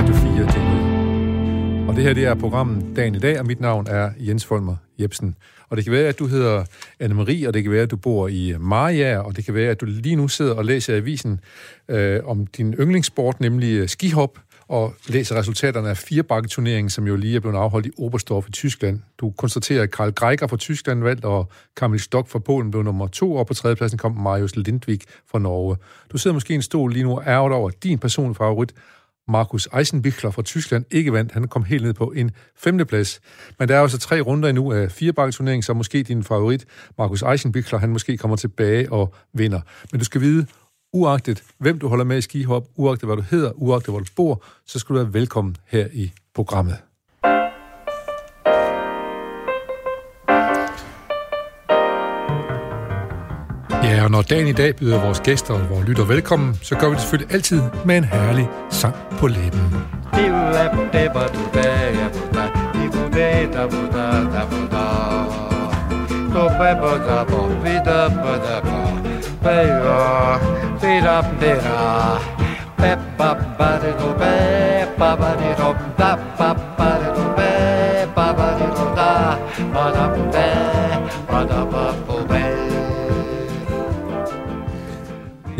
Radio 4. Og det her det er programmet Dagen i dag, og mit navn er Jens Folmer Jebsen. Og det kan være, at du hedder Anne-Marie, og det kan være, at du bor i Maja, og det kan være, at du lige nu sidder og læser avisen øh, om din yndlingssport, nemlig øh, skihop, og læser resultaterne af firebakketurneringen, som jo lige er blevet afholdt i Oberstdorf i Tyskland. Du konstaterer, at Karl Greiger fra Tyskland vandt, og Kamil Stok fra Polen blev nummer to, og på tredjepladsen kom Marius Lindvik fra Norge. Du sidder måske i en stol lige nu og ærger over, at din personlige favorit, Markus Eisenbichler fra Tyskland, ikke vandt. Han kom helt ned på en femteplads. Men der er også tre runder endnu af firebakketurneringen, så måske din favorit, Markus Eisenbichler, han måske kommer tilbage og vinder. Men du skal vide, uagtet hvem du holder med i skihop, uagtet hvad du hedder, uagtet hvor du bor, så skal du være velkommen her i programmet. Ja, og når dagen i dag byder vores gæster og vores lytter velkommen, så gør vi det selvfølgelig altid med en herlig sang på læben.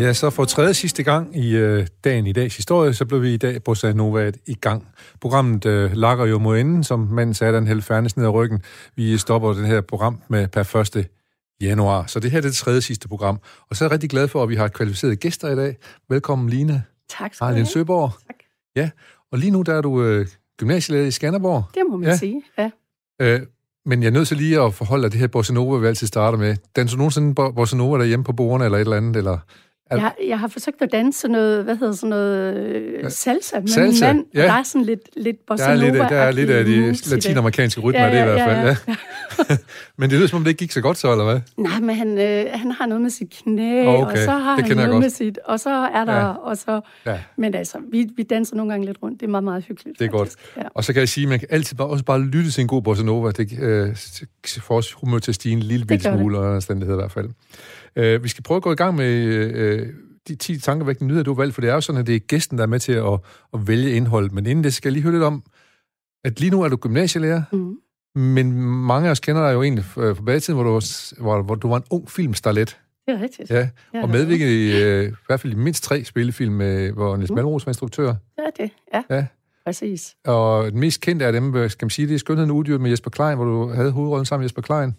Ja, så for tredje sidste gang i øh, dagen i dags historie, så blev vi i dag på Nova i gang. Programmet øh, lakker jo mod enden, som manden sagde, den hælde færdes ned ad ryggen. Vi stopper den her program med per 1. januar. Så det her er det tredje sidste program. Og så er jeg rigtig glad for, at vi har kvalificerede gæster i dag. Velkommen, Line. Tak skal du have. Søborg. Tak. Ja, og lige nu der er du øh, gymnasielærer i Skanderborg. Det må man Ja. sige, ja. Øh, men jeg er nødt til lige at forholde dig det her Bossa Nova, vi altid starter med. Danser du nogensinde Bo- Bossa Nova derhjemme på bordene eller et eller andet? Eller? Jeg, jeg har forsøgt at danse sådan noget, hvad hedder sådan noget, øh, salsa med Salsa, min mand. ja. Der er sådan lidt, lidt bossa Der er, lidt, af- der er lidt af de det. latinamerikanske rytmer, ja, ja, det i hvert fald. Ja, ja. men det lyder som om, det ikke gik så godt så, eller hvad? Nej, men han, øh, han har noget med sit knæ, Okay, og så har det han noget godt. med sit, og så er der, Ja. og så... Ja. Men altså, vi, vi danser nogle gange lidt rundt. Det er meget, meget hyggeligt. Det er godt. faktisk. Ja. Og så kan jeg sige, at man kan altid bare, også bare lytte til en god bossa nova. Det øh, får os humør til at stige en lille gør det. smule, og anstændighed i hvert fald. Øh, vi skal prøve at gå i gang med øh, de 10 tankevækkende nyheder, du har valgt, for det er jo sådan, at det er gæsten, der er med til at, at vælge indhold. Men inden det skal jeg lige høre lidt om, at lige nu er du gymnasielærer, Mm. men mange af os kender dig jo egentlig fra fra bagetiden, hvor du, var, hvor, hvor du var en ung filmstarlet. Det er rigtigt. Ja, Ja, og medvirket i, øh, i hvert fald i mindst tre spillefilm, øh, hvor Niels Malmros var instruktør. Det er det, ja. Ja. Præcis. Og den mest kendte af dem, øh, skal man sige, det er Skønheden Udyrt med Jesper Klein, hvor du havde hovedrollen sammen med Jesper Klein.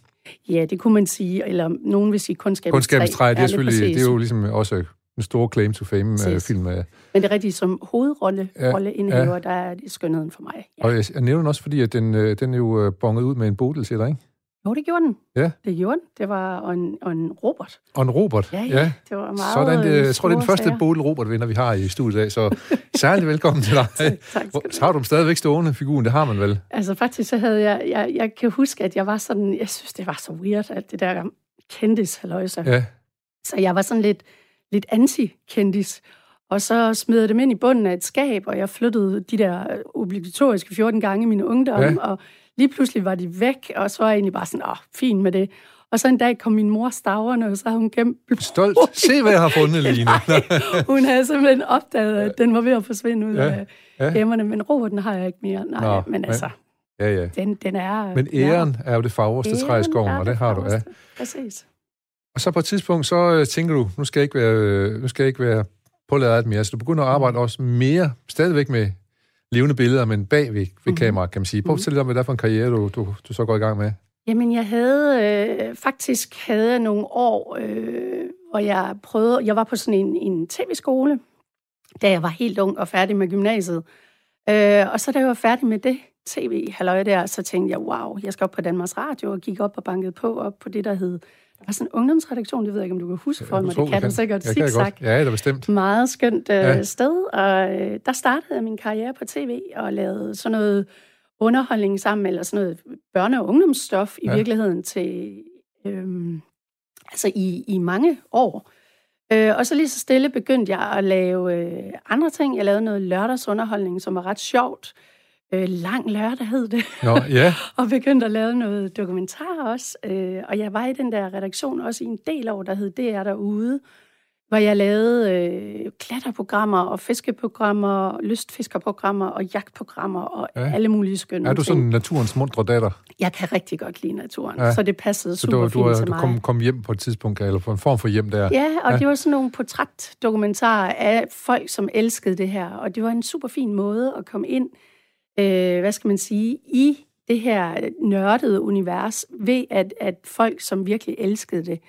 Ja, det kunne man sige, eller nogen vil sige kundskabens Kundskabens træ, det er selvfølgelig, præcis. det er jo ligesom også en stor claim to fame øh, Præcis. film. øh. Men det er rigtigt, som hovedrolle, Ja, rolleindehaver, ja. der er det skønheden for mig. Ja. Og jeg, jeg nævner også, fordi at den, øh, den er jo bonget ud med en bodel, siger der, ikke? Jo, det gjorde den. Ja. Det gjorde den. Det var en, og en Robert. Og en Robert. Ja, ja. Det var meget Sådan, det, jeg tror, det er den første sager. bodel Robert-vinder, vi har i studiet i dag, så særligt velkommen til dig. Tak skal du Så har du dem stadigvæk stående, figuren, det har man vel? Altså faktisk så havde jeg, jeg, jeg kan huske, at jeg var sådan, jeg synes, det var så weird, at det der kendis halløjse. Ja, Så jeg var sådan lidt, lidt anti-kendis. Og så smed jeg dem ind i bunden af et skab, og jeg flyttede de der obligatoriske 14 gange i min ungdom, Ja. og lige pludselig var de væk, og så var jeg egentlig bare sådan, åh, fint med det. Og så en dag kom min mor staverne, og så havde hun gemt stolt. Se, hvad jeg har fundet, Line. Hun havde simpelthen opdaget, at den var ved at forsvinde ud Ja, af ja. gemmerne, men Roberten har jeg ikke mere. Nej, Nå, men altså, Ja, ja. den, den er... Men æren er jo det fagreste træ i skoven, og det har du, ja. farveste. Præcis. Og så på et tidspunkt, så øh, tænker du, nu skal jeg ikke være, øh, nu skal jeg ikke være påladet mere, så du begynder at arbejde også mere, stadigvæk med levende billeder, men bag ved, ved Mhm. kameraet, kan man sige. Prøv at fortælle lidt om, hvad det er for en karriere, du, du, du så går i gang med. Jamen, jeg havde øh, faktisk havde jeg nogle år, øh, hvor jeg prøvede, jeg var på sådan en, en tv-skole, da jeg var helt ung og færdig med gymnasiet. Øh, og så da jeg var færdig med det tv-halløj der, så tænkte jeg, wow, jeg skal op på Danmarks Radio, og gik op og bankede på, op på det, der hed, var sådan en ungdomsredaktion, det ved jeg ikke, om du kan huske for mig, det kan du sikkert, Jeg zigzag. Ja, det er bestemt. Meget skønt øh, Ja. sted, og øh, der startede jeg min karriere på tv og lavede sådan noget underholdning sammen, eller sådan noget børne- og ungdomsstof i Ja. virkeligheden til, øhm, altså i, i mange år. Øh, og så lige så stille begyndte jeg at lave øh, andre ting. Jeg lavede noget lørdagsunderholdning, som var ret sjovt. Øh, lang lørdag hed det. Nå, ja. og begyndte at lave noget dokumentar også. Øh, og jeg var i den der redaktion også i en del år, der hed DR derude, hvor jeg lavede øh, klatterprogrammer og fiskeprogrammer, lystfiskerprogrammer og jagtprogrammer og ja. alle mulige skønne Er du sådan naturens mundre datter? Jeg kan rigtig godt lide naturen, ja. så det passede super du, fint du, til du mig. kom, kom hjem på et tidspunkt, eller på en form for hjem der? Ja, og ja. det var sådan nogle portrætdokumentarer af folk, som elskede det her, og det var en super fin måde at komme ind, øh, hvad skal man sige, i det her nørdede univers, ved at, at folk, som virkelig elskede det,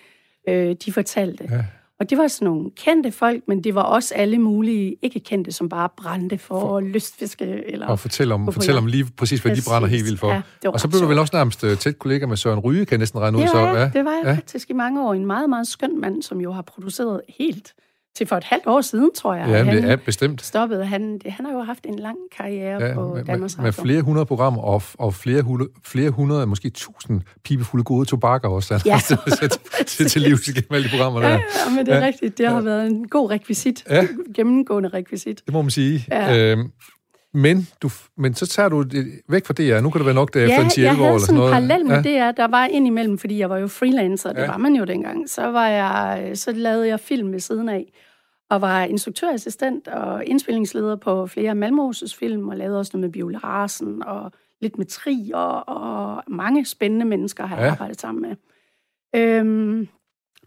øh, de fortalte. Ja. Og det var sådan nogle kendte folk, men det var også alle mulige ikke kendte, som bare brændte for, for lystfiske. Eller og fortælle om, fortælle om lige præcis, hvad præcis. de brænder helt vildt for. Ja, og så blev du vel også nærmest øh, tæt kollega med Søren Ryge, kan jeg næsten regne ud. Så, ja, det var jeg ja. faktisk i mange år. En meget, meget skøn mand, som jo har produceret helt til for et halvt år siden, tror jeg. Ja, det er bestemt. Stoppede. Han, han har jo haft en lang karriere ja, på med, Danmarks med, med flere hundrede programmer og, og flere, hundrede, flere hundrede, måske tusind pibefulde gode tobakker også. Ja, til, til, til livs igennem alle de programmer der. Ja, ja, men det er ja. rigtigt. Det har ja. været en god rekvisit. Ja. Gennemgående rekvisit. Det må man sige. Ja. Øhm, men, du, men så tager du det væk fra DR. Nu kan det være nok, det er ja, 5 år eller sådan noget. Ja, jeg havde sådan en parallel med ja. DR. Der var indimellem, fordi jeg var jo freelancer. Det ja. var man jo dengang. Så, var jeg, så lavede jeg film ved siden af og var instruktørassistent og indspillingsleder på flere Malmoses film, og lavede også noget med Bio Larsen, og lidt med Tri, og, og mange spændende mennesker har jeg ja. arbejdet sammen med. Øhm,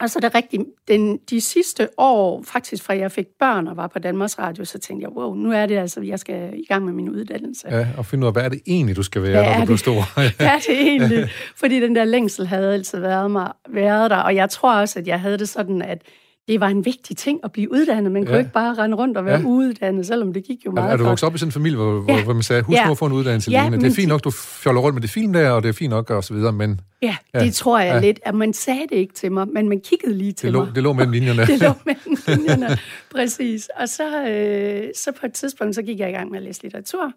og så er det rigtigt, den, de sidste år, faktisk fra jeg fik børn og var på Danmarks Radio, så tænkte jeg, wow, nu er det altså, jeg skal i gang med min uddannelse. Ja, og finde ud af, hvad er det egentlig, du skal være, hvad når du bliver stor? hvad er det egentlig? Fordi den der længsel havde altid været, mig, været der, og jeg tror også, at jeg havde det sådan, at det var en vigtig ting at blive uddannet. Man ja. kunne ikke bare rende rundt og være ja. uddannet, selvom det gik jo meget Er, er du vokset op i sådan en familie, hvor, ja. hvor man sagde, husk ja. nu at få en uddannelse, ja, Line. Det er fint nok, du fjoller rundt med det film der, og det er fint nok, og så videre, men... Ja, ja. det tror jeg ja. lidt. At man sagde det ikke til mig, men man kiggede lige til det lå, mig. Det lå mellem linjerne. det lå mellem linjerne, præcis. Og så, øh, så på et tidspunkt, så gik jeg i gang med at læse litteratur,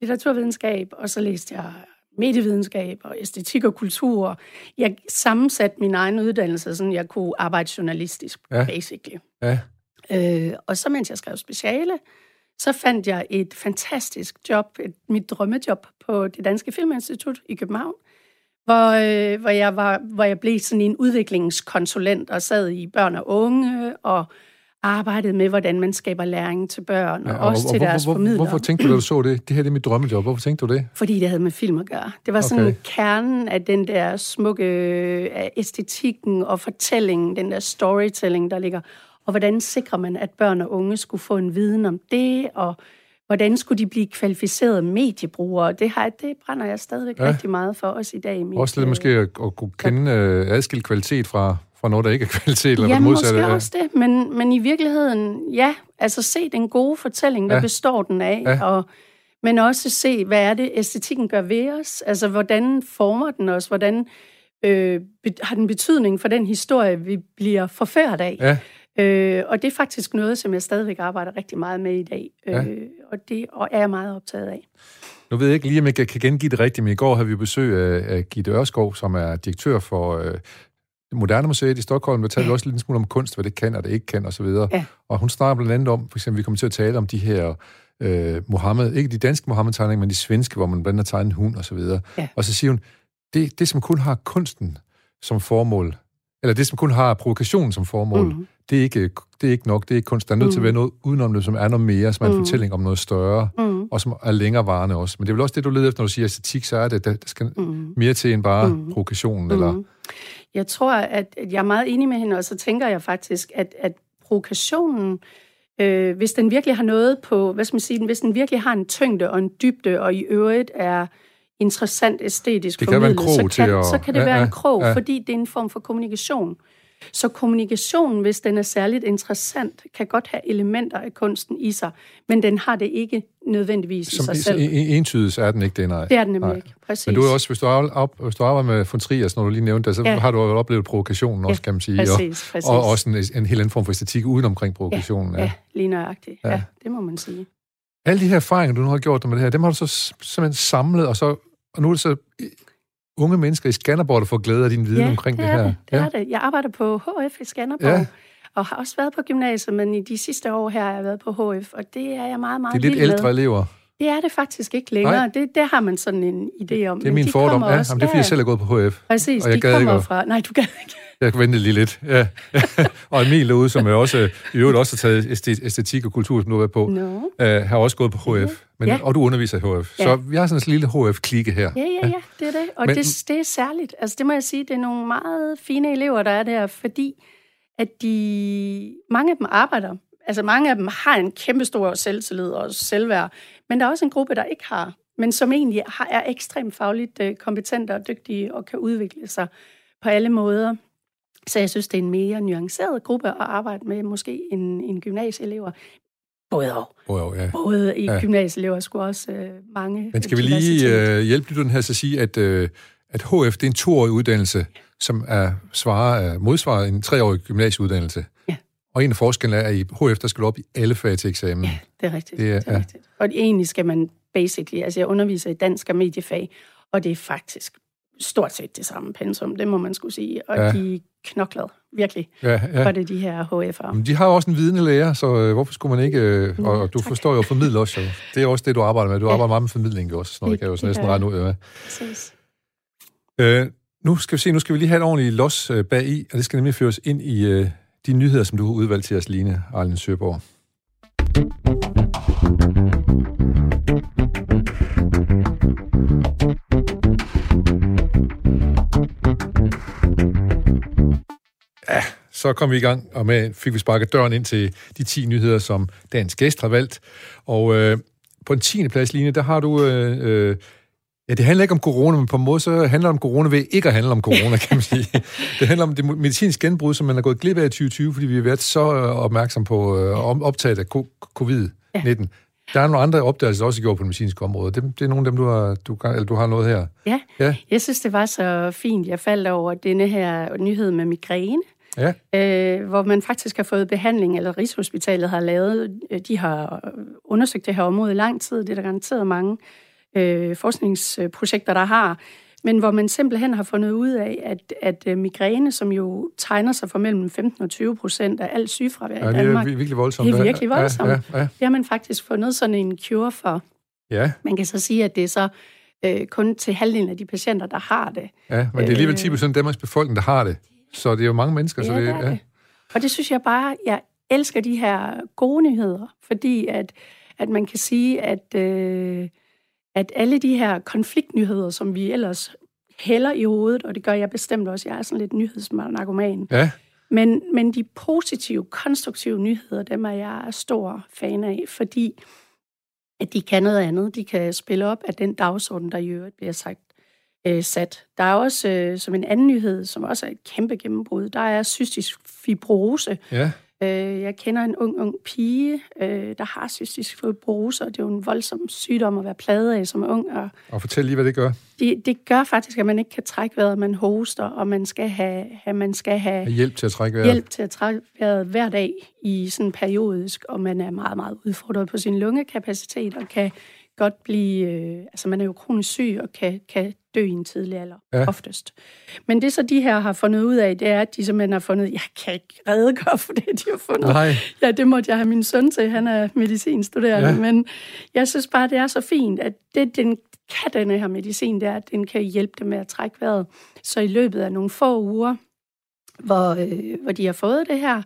litteraturvidenskab, og så læste jeg medievidenskab og æstetik og kultur. Jeg sammensatte min egen uddannelse, så jeg kunne arbejde journalistisk, ja. basically. Ja. Øh, og så mens jeg skrev speciale, så fandt jeg et fantastisk job, et, mit drømmejob på det Danske Filminstitut i København, hvor, øh, hvor, jeg var, hvor jeg blev sådan en udviklingskonsulent og sad i børn og unge og arbejdet med, hvordan man skaber læring til børn, ja, og, og også og, til og, deres hvor, formidlere. Hvorfor tænkte du, da du så det? Det her det er mit drømmejob. Hvorfor tænkte du det? Fordi det havde med film at gøre. Det var sådan okay. kernen af den der smukke af æstetikken og fortællingen, den der storytelling, der ligger. Og hvordan sikrer man, at børn og unge skulle få en viden om det, og hvordan skulle de blive kvalificerede mediebrugere? Det, har, det brænder jeg stadigvæk ja. rigtig meget for os i dag. Mit, også lidt måske at, at kunne kende uh, adskilt kvalitet fra, fra noget, der ikke er kvalitet, eller ja, modsatte. måske også det, men, men i virkeligheden, ja, altså se den gode fortælling, hvad ja. består den af, ja. og, men også se, hvad er det, æstetikken gør ved os, altså hvordan former den os, hvordan øh, har den betydning for den historie, vi bliver forført af. Ja. Øh, og det er faktisk noget, som jeg stadigvæk arbejder rigtig meget med i dag, ja. øh, og det og er jeg meget optaget af. Nu ved jeg ikke lige, om jeg kan gengive det rigtigt, men i går havde vi besøg af, af Gitte Ørskov, som er direktør for øh, Moderne Museet i Stockholm, der talte ja. også lidt smule om kunst, hvad det kan og det ikke kan osv. Ja. Og hun snakker blandt andet om, for eksempel, vi kommer til at tale om de her øh, Mohammed, ikke de danske Mohammed-tegninger, men de svenske, hvor man blandt andet tegner en hund osv. Ja. Og så siger hun, det, det som kun har kunsten som formål, eller det som kun har provokationen som formål, mm. det, er ikke, det er ikke nok, det er ikke kunst. Der er nødt mm. til at være noget udenom det, som er noget mere, som er en mm. fortælling om noget større, mm. og som er længerevarende også. Men det er vel også det, du leder efter, når du siger æstetik, så er det, der, der skal mm. mere til end bare mm. provokationen, mm. eller... Jeg tror, at jeg er meget enig med hende, og så tænker jeg faktisk, at, at provokationen, øh, hvis den virkelig har noget på, hvad skal man sige, hvis den virkelig har en tyngde og en dybde, og i øvrigt er interessant æstetisk det kan formidlet, være en så, kan, så kan det ja, være en krog, ja. fordi det er en form for kommunikation. Så kommunikationen, hvis den er særligt interessant, kan godt have elementer af kunsten i sig, men den har det ikke nødvendigvis Som, i sig selv. Entydigt er den ikke det, nej. Det er den nemlig nej. ikke, præcis. Men du er også, hvis du, arbejder med von Trier, når du lige nævnte det, så ja. har du jo oplevet provokationen også, ja, kan man sige. Præcis, præcis. Og, og også en, en helt anden form for æstetik uden omkring provokationen. Ja, ja. ja lige nøjagtigt. Ja. ja, det må man sige. Alle de her erfaringer, du nu har gjort med det her, dem har du så simpelthen samlet, og, så, og nu er det så unge mennesker i Skanderborg, der får glæde af din viden ja, omkring det, det her. Det, det ja, er det. Jeg arbejder på HF i Skanderborg. Ja og har også været på gymnasiet, men i de sidste år her har jeg været på HF, og det er jeg meget, meget Det er lidt ældre med. elever? Det er det faktisk ikke længere. Det, det har man sådan en idé om. Det er min de fordom. Ja, også, jamen, det er fordi, jeg selv er gået på HF. Præcis, og jeg de gad kommer ikke fra... Nej, du gad ikke. Jeg kan vente lige lidt. Ja. og Emil derude, som er også, i øvrigt også har taget æstet- æstetik og kultur, som du er på, No. øh, har også gået på HF. Men, Ja. Og du underviser i HF. Ja. Så vi har sådan en lille HF-klikke her. Ja, ja, ja, det er det. Og Men- det, det er særligt. Altså, det må jeg sige, det er nogle meget fine elever, der er der, fordi at de, mange af dem arbejder. Altså, mange af dem har en kæmpe stor selvtillid og selvværd, men der er også en gruppe, der ikke har, men som egentlig har, er ekstremt fagligt øh, kompetente og dygtige og kan udvikle sig på alle måder. Så jeg synes, det er en mere nuanceret gruppe at arbejde med, måske en, en gymnasieelever. Både og. Oh, jo, ja. Både i Ja. gymnasieelever skulle også øh, mange Men skal vi lige øh, hjælpe lytteren her til at sige, at, øh, at HF det er en toårig uddannelse, som er svarer, er modsvarer en treårig gymnasieuddannelse. Ja. Og en af forskellene er, at i HF, der skal du op i alle fag til eksamen. Ja, det er rigtigt. Det er- Det er, ja. rigtigt. Og egentlig skal man basically, altså jeg underviser i dansk og mediefag, og det er faktisk stort set det samme pensum, det må man skulle sige. Og ja. de knokler virkelig Ja, ja. for det, de her HF'ere. Men de har jo også en vidende lærer, så øh, hvorfor skulle man ikke... Øh, og, og du tak. forstår jo at formidle også, jo. Det er også det, du arbejder med. Du Ja. arbejder meget med formidling også, sådan noget Det- kan jeg jo så næsten regne ud af. Præcis. Øh, nu skal vi se, nu skal vi lige have et ordentligt los øh, bag i, og det skal nemlig føres ind i øh, de nyheder, som du har udvalgt til os, Line Arlen Søborg. Så kom vi i gang, og med fik vi sparket døren ind til de 10 nyheder, som dagens gæst har valgt. Og øh, på en 10. plads, Line, der har du... Øh, øh, Ja, det handler ikke om corona, men på en måde så handler det om corona ved ikke at handle om corona, kan man sige. Det handler om det medicinske genbrud, som man er gået glip af i 2020, fordi vi har været så øh, opmærksom på øh, optaget af co- covid-19. Der er nogle andre opdagelser også gjort på det medicinske område. Det, det er nogle af dem, du har, du, eller du har noget her. Ja, Ja, jeg synes, det var så fint. Jeg faldt over denne her nyhed med migræne, ja, øh, hvor man faktisk har fået behandling, eller Rigshospitalet har lavet, øh, de har undersøgt det her område i lang tid, det er der garanteret mange øh, forskningsprojekter, der har, men hvor man simpelthen har fundet ud af, at, at øh, migræne, som jo tegner sig for mellem 15 og 20 procent af al sygefravær ja i det er Danmark, vir- virkelig voldsomt. Det er virkelig voldsomt. Ja, ja, det har man faktisk fundet sådan en cure for. ja, Man kan så sige, at det er så øh, kun til halvdelen af de patienter, der har det. ja, men det er alligevel 10 procent af Danmarks befolkning, der har det. Så det er jo mange mennesker. så Ja, det, det er det. Og det synes jeg bare, jeg elsker de her gode nyheder, fordi at, at man kan sige, at, øh, at alle de her konfliktnyheder, som vi ellers hælder i hovedet, og det gør jeg bestemt også, jeg er sådan lidt nyhedsnarkoman, ja, men, men de positive, konstruktive nyheder, dem er jeg stor fan af, fordi at de kan noget andet. De kan spille op af den dagsorden, der i øvrigt bliver sagt, øh, sat. Der er også, øh, som en anden nyhed, som også er et kæmpe gennembrud, der er cystisk fibrose. ja. Øh, jeg kender en ung, ung pige, øh, der har cystisk fibrose, og det er jo en voldsom sygdom at være plaget af som ung, og Og fortæl lige, hvad det gør. det, det gør faktisk, at man ikke kan trække vejret, man hoster, og man skal have, have, man skal have Hjælp til at trække vejret. hjælp til at trække vejret hver dag i sådan periodisk, og man er meget, meget udfordret på sin lungekapacitet, og kan godt blive, øh, altså man er jo kronisk syg, og kan, kan dø i en tidlig alder, Ja. oftest. Men det så de her har fundet ud af, det er, at de simpelthen har fundet, jeg kan ikke redegøre for det, de har fundet. Nej, Ja, det måtte jeg have min søn til. Han er medicinstuderende. Ja. Men jeg synes bare, det er så fint, at det, den kan denne her medicin, det er, at den kan hjælpe dem med at trække vejret. Så i løbet af nogle få uger, hvor, øh, hvor de har fået det her,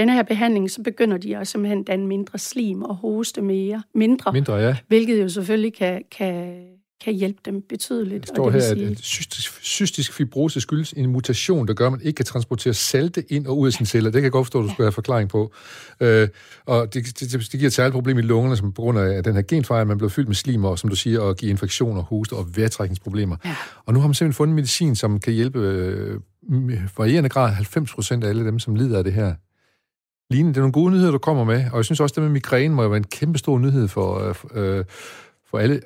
denne her behandling, så begynder de også simpelthen at danne mindre slim og hoste mere, mindre, mindre, ja. hvilket jo selvfølgelig kan, kan, kan hjælpe dem betydeligt. Der står det her, vil at, cystisk, cystisk fibrose skyldes en mutation, der gør, at man ikke kan transportere salte ind og ud af sine celler. Det kan jeg godt forstå, at du skal have forklaring på. Øh, og det, det, det giver et særligt problem i lungerne, som på grund af den her genfejl, man bliver fyldt med slim, og som du siger, og give infektioner, hoste og vejrtrækningsproblemer. Ja. Og nu har man simpelthen fundet medicin, som kan hjælpe øh, varierende grad 90 procent af alle dem, som lider af det her. Line, det er nogle gode nyheder, du kommer med, og jeg synes også, det med migræne må jo være en kæmpe stor nyhed for, øh, for alle,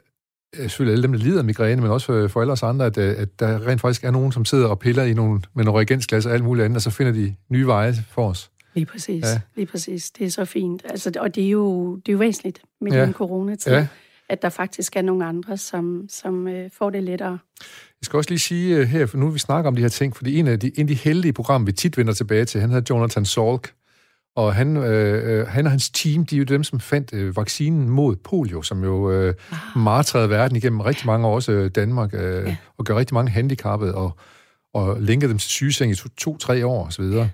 øh, selvfølgelig alle dem, der lider af migræne, men også for, alle os andre, at, øh, at der rent faktisk er nogen, som sidder og piller i nogle, med nogle reagensglas og alt muligt andet, og så finder de nye veje for os. Lige præcis. Ja. Lige præcis. Det er så fint. Altså, og det er jo, det er jo væsentligt med Ja. den coronatid, Ja. ja. at der faktisk er nogle andre, som, som øh, får det lettere. Jeg skal også lige sige uh, her, for nu vi snakker om de her ting, fordi en af de, en af de heldige programmer, vi tit vender tilbage til, han hedder Jonathan Salk, Og han, øh, han og hans team, de er jo dem, som fandt øh, vaccinen mod polio, som jo øh, ah. martrede verden igennem rigtig mange år, også øh, Danmark, øh, ja. og gør rigtig mange handicappede, og, og linkede dem til sygeseng i to-tre to, år osv. Ja.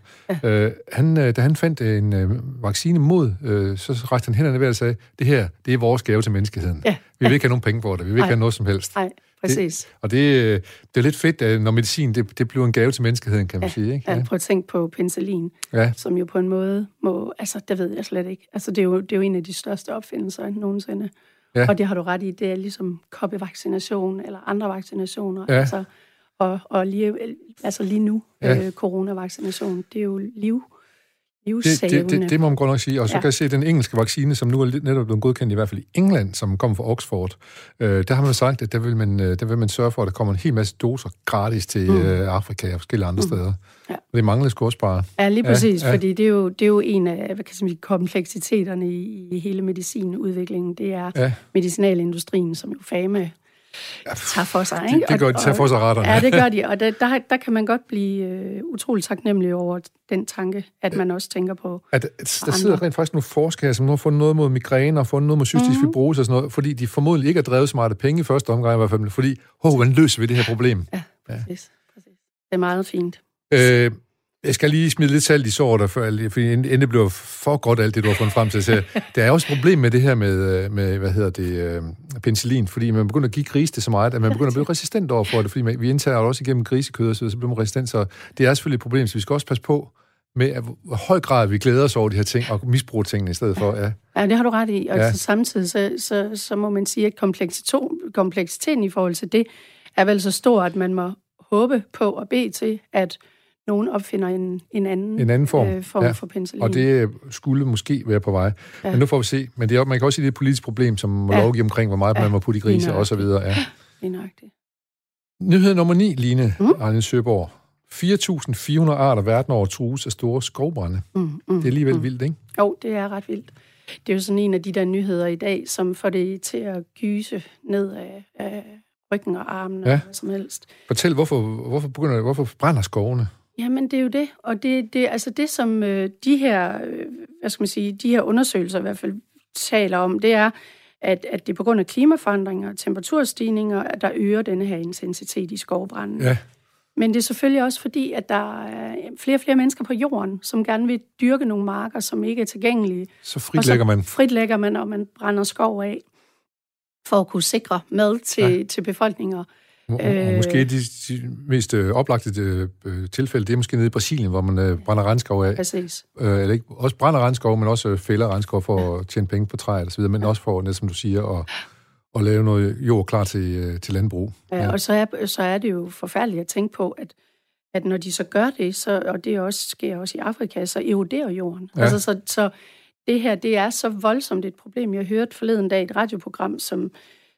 Øh, han, øh, da han fandt en øh, vaccine mod, øh, så rejste han hænderne ved og sagde, det her, det er vores gave til menneskeheden. Ja. Vi vil ikke have nogen penge for det, vi vil ikke have noget som helst. Nej. Præcis. Det, og det, det er lidt fedt, når medicin det, det bliver en gave til menneskeheden, kan man ja, sige. Ikke? Ja, prøv at tænke på penicillin, ja. som jo på en måde må... Altså, det ved jeg slet ikke. Altså, det er jo, det er jo en af de største opfindelser nogensinde. Ja. Og det har du ret i, det er ligesom koppevaccination eller andre vaccinationer. Ja. Altså, og, og lige, altså lige nu, ja. øh, coronavaccination, det er jo liv det, det, det, det må man godt nok sige. Og så ja. kan jeg se, at den engelske vaccine, som nu er netop blevet godkendt, i hvert fald i England, som kommer fra Oxford, øh, der har man sagt, at der vil man, øh, der vil man sørge for, at der kommer en hel masse doser gratis til mm. øh, Afrika og forskellige andre mm. steder. Ja. Det mangler sgu også bare. Ja, lige præcis, ja, ja. fordi det er, jo, det er jo en af hvad kan sige, kompleksiteterne i, i hele medicinudviklingen. Det er ja. medicinalindustrien, som jo fame tager for sig. Ikke? Det, det gør de, tager for sig retterne. Ja, det gør de, og der, der, der kan man godt blive uh, utrolig taknemmelig over den tanke, at man også tænker på at, at Der sidder rent faktisk nogle forskere, som nu har fundet noget mod migræne og fundet noget mod cystisk mm-hmm. fibrose og sådan noget, fordi de formodentlig ikke har drevet så meget penge i første omgang i hvert fald, fordi, hov, hvordan løser vi det her problem? Ja, præcis. Ja. præcis. Det er meget fint. Øh, jeg skal lige smide lidt salt i såret, fordi inden det bliver for godt alt det, du har fundet frem til. Så der er også et problem med det her med, øh, med hvad hedder det, øh, penicillin, fordi man begynder at give grise det så meget, at man begynder at blive resistent over for det, fordi vi indtager det også igennem grisekød, så, så bliver man resistent, så det er selvfølgelig et problem, så vi skal også passe på med, at hvor høj grad vi glæder os over de her ting, og misbruger tingene i stedet for. Ja, ja det har du ret i, og ja. så samtidig så, så, så må man sige, at kompleksiteten i forhold til det er vel så stor, at man må håbe på og bede til, at nogen opfinder en, en anden, en anden form, øh, form ja. for penicillin. Og det skulle måske være på vej. Ja. Men nu får vi se. Men det er, man kan også sige, det er et politisk problem, som må ja. lovgive omkring, hvor meget ja. man må putte i grise og så videre. Ja. Indøjagtigt. Nyhed nummer 9, Line mm. Arne Søborg. 4.400 arter verden over trues af store skovbrænde. Mm, mm, det er alligevel mm. vildt, ikke? Jo, det er ret vildt. Det er jo sådan en af de der nyheder i dag, som får det til at gyse ned af, af ryggen og armen ja. og som helst. Fortæl, hvorfor, hvorfor, begynder, hvorfor brænder skovene? Jamen, det er jo det. Og det, det altså det, som øh, de her, øh, hvad skal man sige, de her undersøgelser i hvert fald taler om, det er, at, at det er på grund af klimaforandringer og temperaturstigninger, at der øger denne her intensitet i skovbranden. Ja. Men det er selvfølgelig også fordi, at der er flere og flere mennesker på jorden, som gerne vil dyrke nogle marker, som ikke er tilgængelige. Så fritlægger man. fritlægger man, og man brænder skov af, for at kunne sikre mad til, ja. til befolkninger. Øh, måske de, de mest øh, oplagte øh, tilfælde, det er måske nede i Brasilien, hvor man øh, brænder regnskov af. Præcis. Øh, eller ikke, også brænder regnskov, men også fælder regnskov for at tjene penge på træer og så videre, men også for, net, som du siger, at, at lave noget jord klar til, øh, til landbrug. Ja, ja. og så er, så er det jo forfærdeligt at tænke på, at at når de så gør det, så, og det også sker også i Afrika, så eroderer jorden. Ja. Altså, så, så det her, det er så voldsomt et problem. Jeg hørte forleden dag et radioprogram, som,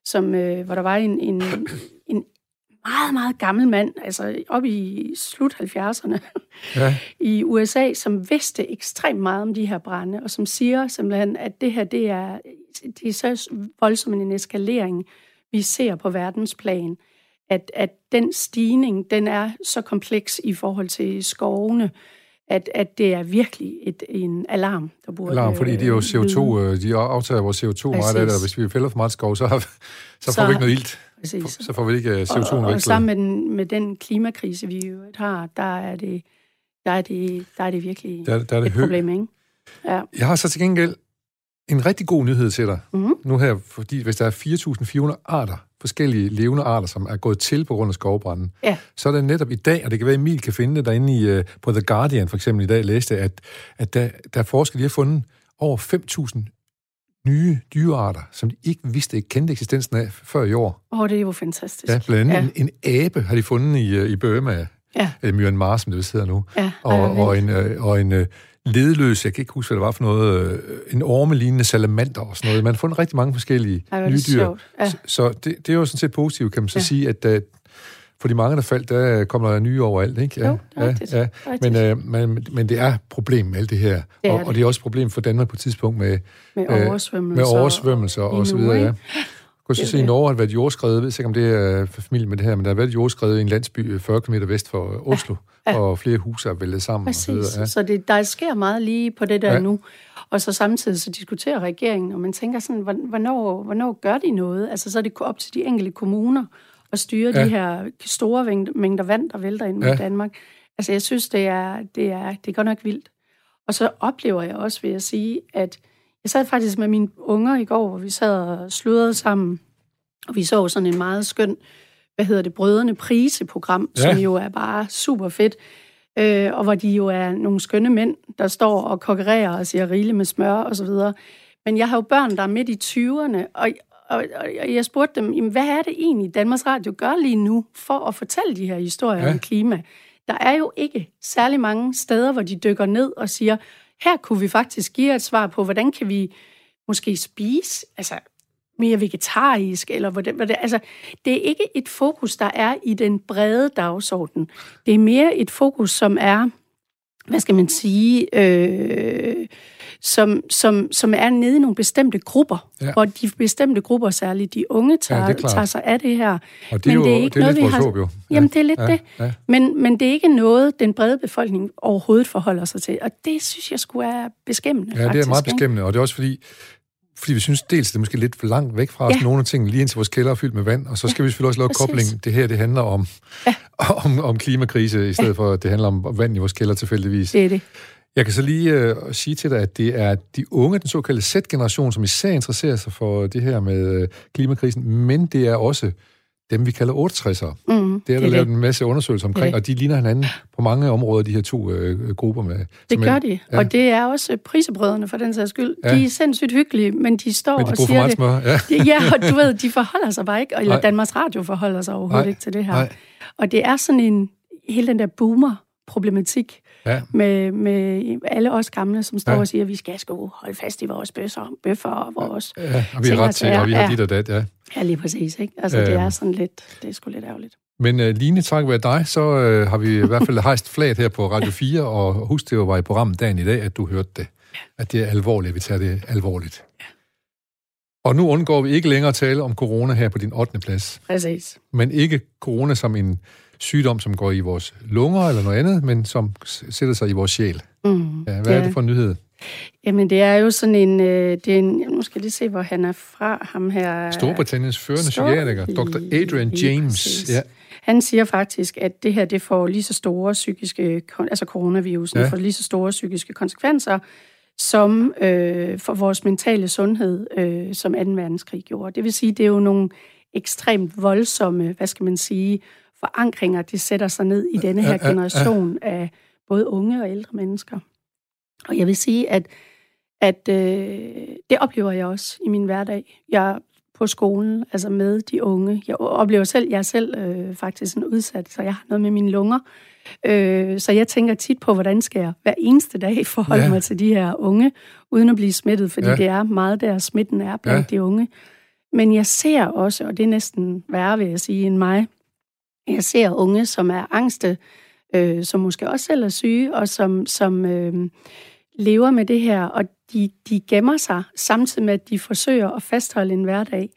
som, øh, hvor der var en, en, en meget, meget gammel mand, altså op i slut 70'erne ja. i USA, som vidste ekstremt meget om de her brænde, og som siger simpelthen, at det her, det er, det er så voldsom en eskalering, vi ser på verdensplan, at, at den stigning, den er så kompleks i forhold til skovene, at, at det er virkelig et, en alarm, der burde... Alarm, fordi det er jo CO2, øh, de aftager vores CO2 meget af det, og hvis vi fælder for meget skov, så, har, så, så får vi ikke noget ilt. Præcis. Så får vi ikke øh, CO2 og, og, og sammen med den, med den klimakrise, vi jo har, der er det, der er det, der er det virkelig der, der er det et hø- problem, ikke? Ja. Jeg har så til gengæld en rigtig god nyhed til dig. Mm-hmm. Nu her, fordi hvis der er 4.400 arter, forskellige levende arter, som er gået til på grund af skovbranden, ja. så er det netop i dag, og det kan være, Emil kan finde det derinde i, uh, på The Guardian for eksempel i dag, læste, at, at der, der er forskere, de har fundet over 5.000 nye dyrearter, som de ikke vidste, ikke kendte eksistensen af før i år. Åh, oh, det er jo fantastisk. Ja, blandt andet ja. en, en abe har de fundet i, øh, i Burma, ja. eller Myanmar, som det vist hedder nu, ja, og, og, en, øh, og en ledløs, jeg kan ikke huske, hvad det var for noget, en ormelignende salamander og sådan noget. Man har fundet rigtig mange forskellige Ej, nye dyr. Ja. Så, så det, det er jo sådan set positivt, kan man så ja. sige, at for de mange, der faldt, der kommer der nye overalt, ikke? Ja, jo, rigtigt. Ja, ja. Men, øh, men, men det er et problem med alt det her. Det og, det. og det er også et problem for Danmark på et tidspunkt med, med oversvømmelser, øh, med oversvømmelser og, og så videre, ja. kunne så se, at i Norge har været jordskredet, jeg ved ikke, om det er for familie med det her, men der har været jordskredet i en landsby 40 km vest for Oslo, ja. Ja. og flere huse er væltet sammen. Præcis, og så, ja. så det, der sker meget lige på det der ja. nu. Og så samtidig så diskuterer regeringen, og man tænker sådan, hvornår, hvornår gør de noget? Altså så er det op til de enkelte kommuner at styre ja. de her store mængder vand, der vælter ind ja. i Danmark. Altså jeg synes, det er, det, er, det er godt nok vildt. Og så oplever jeg også, vil jeg sige, at jeg sad faktisk med mine unger i går, hvor vi sad og sludrede sammen, og vi så sådan en meget skøn, hvad hedder det, Brødrene Prise-program, ja. som jo er bare super fedt, øh, og hvor de jo er nogle skønne mænd, der står og konkurrerer og siger rille med smør og så videre. Men jeg har jo børn, der er midt i 20'erne, og, og, og jeg spurgte dem, jamen, hvad er det egentlig, Danmarks Radio gør lige nu for at fortælle de her historier ja. om klima? Der er jo ikke særlig mange steder, hvor de dykker ned og siger, her kunne vi faktisk give et svar på, hvordan kan vi måske spise altså, mere vegetarisk, eller hvordan, hvordan, altså, det er ikke et fokus, der er i den brede dagsorden. Det er mere et fokus, som er, hvad skal man sige, øh, som, som, som er nede i nogle bestemte grupper, ja. hvor de bestemte grupper, særligt de unge, tager, ja, tager sig af det her. Og det er, men det er ikke det er noget, vi har... Håb, jo. Ja. Jamen, det er lidt ja, det. Ja. Men, men det er ikke noget, den brede befolkning overhovedet forholder sig til. Og det synes jeg skulle er beskæmmende, Ja, faktisk, det er meget beskæmmende, og det er også fordi, fordi vi synes dels, det er måske lidt for langt væk fra os, ja. nogle af tingene, lige indtil vores kælder er fyldt med vand, og så skal ja. vi selvfølgelig også lave kobling. Det her, det handler om, ja. om, om klimakrise, i stedet ja. for, at det handler om vand i vores kælder tilfældigvis. Det er det. Jeg kan så lige uh, sige til dig, at det er de unge, den såkaldte Z-generation, som især interesserer sig for det her med uh, klimakrisen, men det er også dem, vi kalder 68'ere. Mm, det er der det lavet en masse undersøgelser omkring, det. og de ligner hinanden på mange områder, de her to uh, grupper. med. Det gør de, ja. og det er også prisebrødrene for den sags skyld. Ja. De er sindssygt hyggelige, men de står men de og siger det. Ja. ja, og du ved, de forholder sig bare ikke, eller Danmarks Radio forholder sig overhovedet Nej. ikke til det her. Nej. Og det er sådan en, hele den der boomer-problematik, ja. med, med alle os gamle, som står ja. og siger, at vi skal sgu holde fast i vores bøsser, bøffer og vores... Ja, og vi har ret til, og vi har dit og dat, ja. Ja, lige præcis, ikke? Altså, øhm. det er sådan lidt, det er sgu lidt ærgerligt. Men uh, Line, tak være dig, så uh, har vi i hvert fald hejst flaget her på Radio 4, og husk, det var i programmet dagen i dag, at du hørte det. At det er alvorligt, at vi tager det alvorligt. Ja. Og nu undgår vi ikke længere at tale om corona her på din 8. plads. Præcis. Men ikke corona som en sygdom, som går i vores lunger eller noget andet, men som sætter sig i vores sjæl. Mm, ja, hvad ja. er det for en nyhed? Jamen, det er jo sådan en... Øh, det er en nu skal jeg lige se, hvor han er fra, ham her. Storbritanniens førende psykiater, Dr. Adrian James. Ja. Han siger faktisk, at det her det får lige så store psykiske... Altså coronavirusen ja. får lige så store psykiske konsekvenser, som øh, for vores mentale sundhed, øh, som 2. verdenskrig gjorde. Det vil sige, det er jo nogle ekstremt voldsomme, hvad skal man sige, forankringer, de sætter sig ned i denne her generation af både unge og ældre mennesker. Og jeg vil sige, at, at øh, det oplever jeg også i min hverdag. Jeg på skolen, altså med de unge. Jeg oplever selv, jeg er selv øh, faktisk en udsat, så jeg har noget med mine lunger. Øh, så jeg tænker tit på, hvordan skal jeg hver eneste dag forholde ja. mig til de her unge, uden at blive smittet, fordi ja. det er meget der, smitten er blandt ja. de unge. Men jeg ser også, og det er næsten værre, vil jeg sige, end mig, jeg ser unge, som er angste, øh, som måske også selv er syge, og som, som øh, lever med det her, og de, de gemmer sig, samtidig med, at de forsøger at fastholde en hverdag.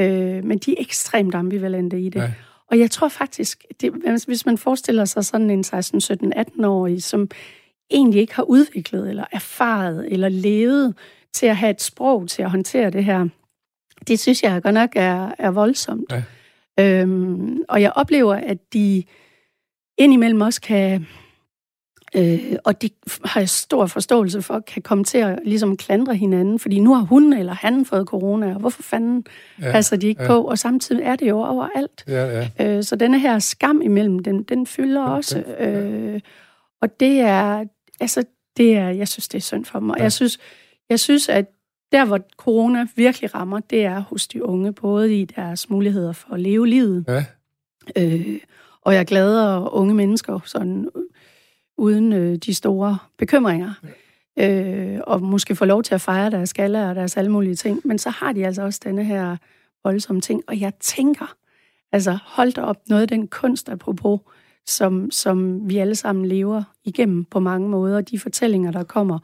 Øh, men de er ekstremt ambivalente i det. Ja. Og jeg tror faktisk, det, hvis man forestiller sig sådan en 16, 17, 18-årig, som egentlig ikke har udviklet, eller erfaret, eller levet til at have et sprog til at håndtere det her, det synes jeg godt nok er, er voldsomt. Ja. Øhm, og jeg oplever, at de indimellem også kan, øh, og det har jeg stor forståelse for, kan komme til at ligesom klandre hinanden, fordi nu har hun eller han fået corona, og hvorfor fanden ja, passer de ikke ja. på? Og samtidig er det jo overalt. Ja, ja. Øh, så denne her skam imellem dem, den fylder ja, også. Den, ja. øh, og det er, altså, det er, jeg synes, det er synd for mig. Ja. Jeg synes, jeg synes, at der, hvor corona virkelig rammer, det er hos de unge, både i deres muligheder for at leve livet. Ja. Øh, og jeg glæder unge mennesker sådan uden øh, de store bekymringer. Ja. Øh, og måske få lov til at fejre deres skaller og deres alle mulige ting. Men så har de altså også denne her voldsomme ting. Og jeg tænker, altså hold da op, noget af den kunst apropos, som, som vi alle sammen lever igennem på mange måder. De fortællinger, der kommer,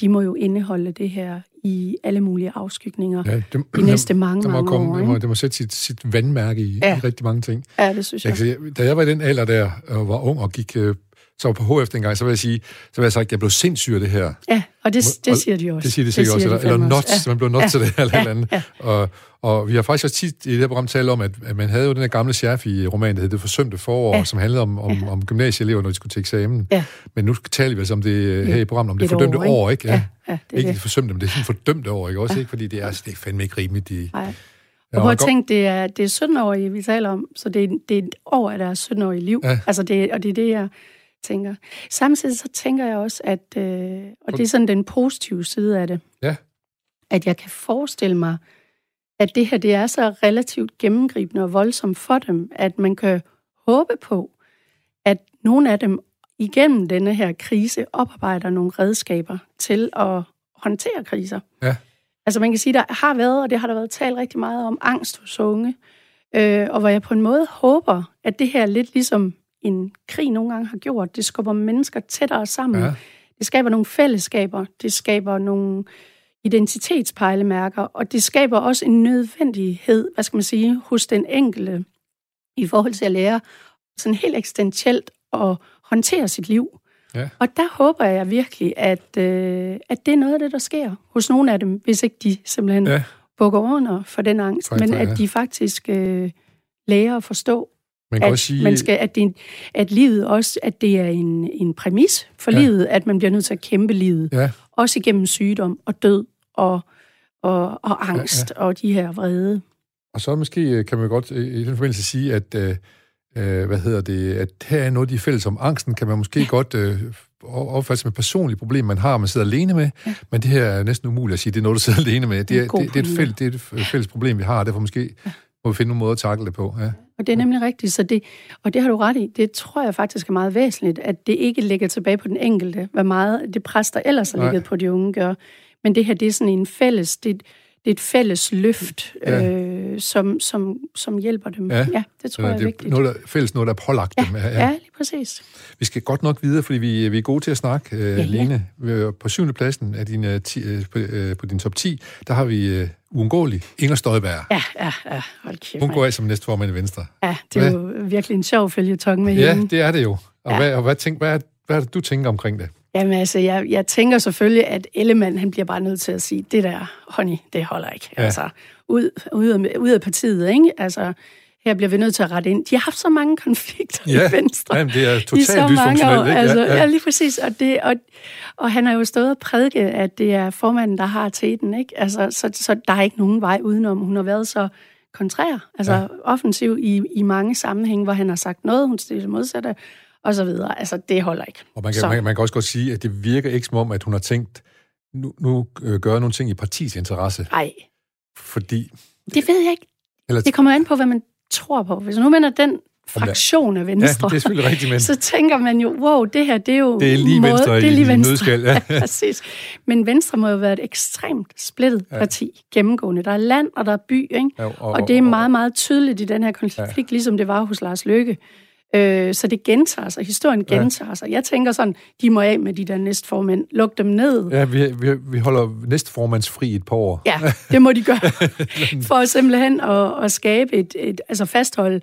de må jo indeholde det her i alle mulige afskygninger ja, det, de næste mange, det må mange komme, år. Det må, det må sætte sit, sit vandmærke i, ja. i rigtig mange ting. Ja, det synes jeg. jeg da jeg var i den alder der, og var ung og gik øh, så var på HF dengang, så vil jeg sige, så vil jeg sagt, at jeg blev sindssyg af det her. Ja, og det, det siger de også. Det siger de sikkert også, eller, eller nuts, ja. man blev nuts ja. til det her eller ja. andet. Ja. Og, og vi har faktisk også tit i det her program talt om, at, at man havde jo den her gamle chef i roman, der hed Det forsømte forår, ja. som handlede om, om, ja. om gymnasieelever, når de skulle til eksamen. Ja. Men nu taler vi altså om det her i programmet, om det fordømte år, ikke? år, ikke? Ja. Ja, ja, det ikke det forsømte, men det er sådan fordømte år, ikke? Også, ja. ikke? Fordi det er, altså, det er fandme ikke rimeligt. De, Nej. Og prøv at tænke, det er, det er 17-årige, vi taler om, så det er, det er et år af deres 17-årige liv. Ja. Altså det, og det er det, jeg tænker. Samtidig så tænker jeg også, at, øh, og det er sådan den positive side af det, ja. at jeg kan forestille mig, at det her det er så relativt gennemgribende og voldsomt for dem, at man kan håbe på, at nogle af dem igennem denne her krise oparbejder nogle redskaber til at håndtere kriser. Ja. Altså man kan sige, der har været, og det har der været talt rigtig meget om, angst hos unge, øh, og hvor jeg på en måde håber, at det her lidt ligesom en krig nogle gange har gjort. Det skubber mennesker tættere sammen. Ja. Det skaber nogle fællesskaber. Det skaber nogle identitetspejlemærker, og det skaber også en nødvendighed, hvad skal man sige, hos den enkelte i forhold til at lære sådan helt eksistentielt at håndtere sit liv. Ja. Og der håber jeg virkelig, at, øh, at det er noget af det, der sker hos nogle af dem, hvis ikke de simpelthen ja. bukker under for den angst, Faktisk, men at ja. de faktisk øh, lærer at forstå, man kan at, også sige... man skal, at, det, at livet også, at det er en, en præmis for ja. livet, at man bliver nødt til at kæmpe livet. Ja. Også igennem sygdom og død og, og, og angst ja, ja. og de her vrede. Og så måske øh, kan man godt i den forbindelse sige, at øh, øh, hvad hedder det, at her er noget af de fælles om angsten, kan man måske ja. godt øh, opfatte som et personligt problem, man har, man sidder alene med, ja. men det her er næsten umuligt at sige, det er noget, du sidder alene med. Det er, det, det, er, et, fælles, det er et fælles problem, vi har, og derfor måske ja. Må vi finde nogle måder at takle det på. Ja. Og det er nemlig rigtigt, så det, og det har du ret i, det tror jeg faktisk er meget væsentligt, at det ikke ligger tilbage på den enkelte, hvad meget det pres, der ellers har ligget på de unge, gør. Men det her, det er sådan en fælles, det, et fælles løft, ja. øh, som, som, som hjælper dem. Ja, ja det tror ja, jeg er, er vigtigt. Noget, der, fælles noget, der er pålagt ja, dem. Ja, ja, lige præcis. Vi skal godt nok videre, fordi vi, vi er gode til at snakke. Øh, ja, Lene, ja. på syvende pladsen af din, uh, ti, uh, på, uh, på din top 10, der har vi uh, uundgåelig Inger Støjberg. Ja, ja, ja. Hold kæft, Hun går af som næstformand i Venstre. Ja, det er hvad? jo virkelig en sjov følgetong med ja, hende. Ja, det er det jo. Og, ja. hvad, og hvad, tænk, hvad, er, hvad er det, du tænker omkring det? Jamen altså, jeg, jeg tænker selvfølgelig, at Ellemann, han bliver bare nødt til at sige, det der, honey, det holder ikke. Ja. Altså, ud, ud, af, ud af partiet, ikke? Altså, her bliver vi nødt til at rette ind. De har haft så mange konflikter ja. i Venstre. Jamen, det er totalt dysfunktionelt, ikke? Altså, ja, ja. ja, lige præcis. Og, det, og, og han har jo stået og prædiket, at det er formanden, der har teten, ikke? Altså, så, så der er ikke nogen vej udenom. Hun har været så kontrær, altså ja. offensiv i, i mange sammenhænge, hvor han har sagt noget, hun stiller modsatte, og så videre. Altså, det holder ikke. Og man kan, man, man kan også godt sige, at det virker ikke som om, at hun har tænkt, nu, nu øh, gøre nogle ting i partiets interesse. Nej. Fordi... Det ved jeg ikke. Eller... Det kommer an på, hvad man tror på. Hvis nu mener den fraktion af Venstre, ja, det er selvfølgelig rigtigt, men... så tænker man jo, wow, det her, det er jo... Det er lige måde, Venstre det er lige i, Venstre. nødskal. Ja. ja, præcis. Men Venstre må jo være et ekstremt splittet ja. parti gennemgående. Der er land, og der er by, ikke? Ja, og, og, og det er meget, meget tydeligt i den her konflikt, ja. ligesom det var hos Lars Løkke. Øh, så det gentager sig. Historien gentager ja. sig. Jeg tænker sådan, de må af med de der næstformænd. Luk dem ned. Ja, vi, vi, vi holder næstformandsfri et par år. Ja, det må de gøre. For simpelthen at, at skabe et, et, altså fastholde,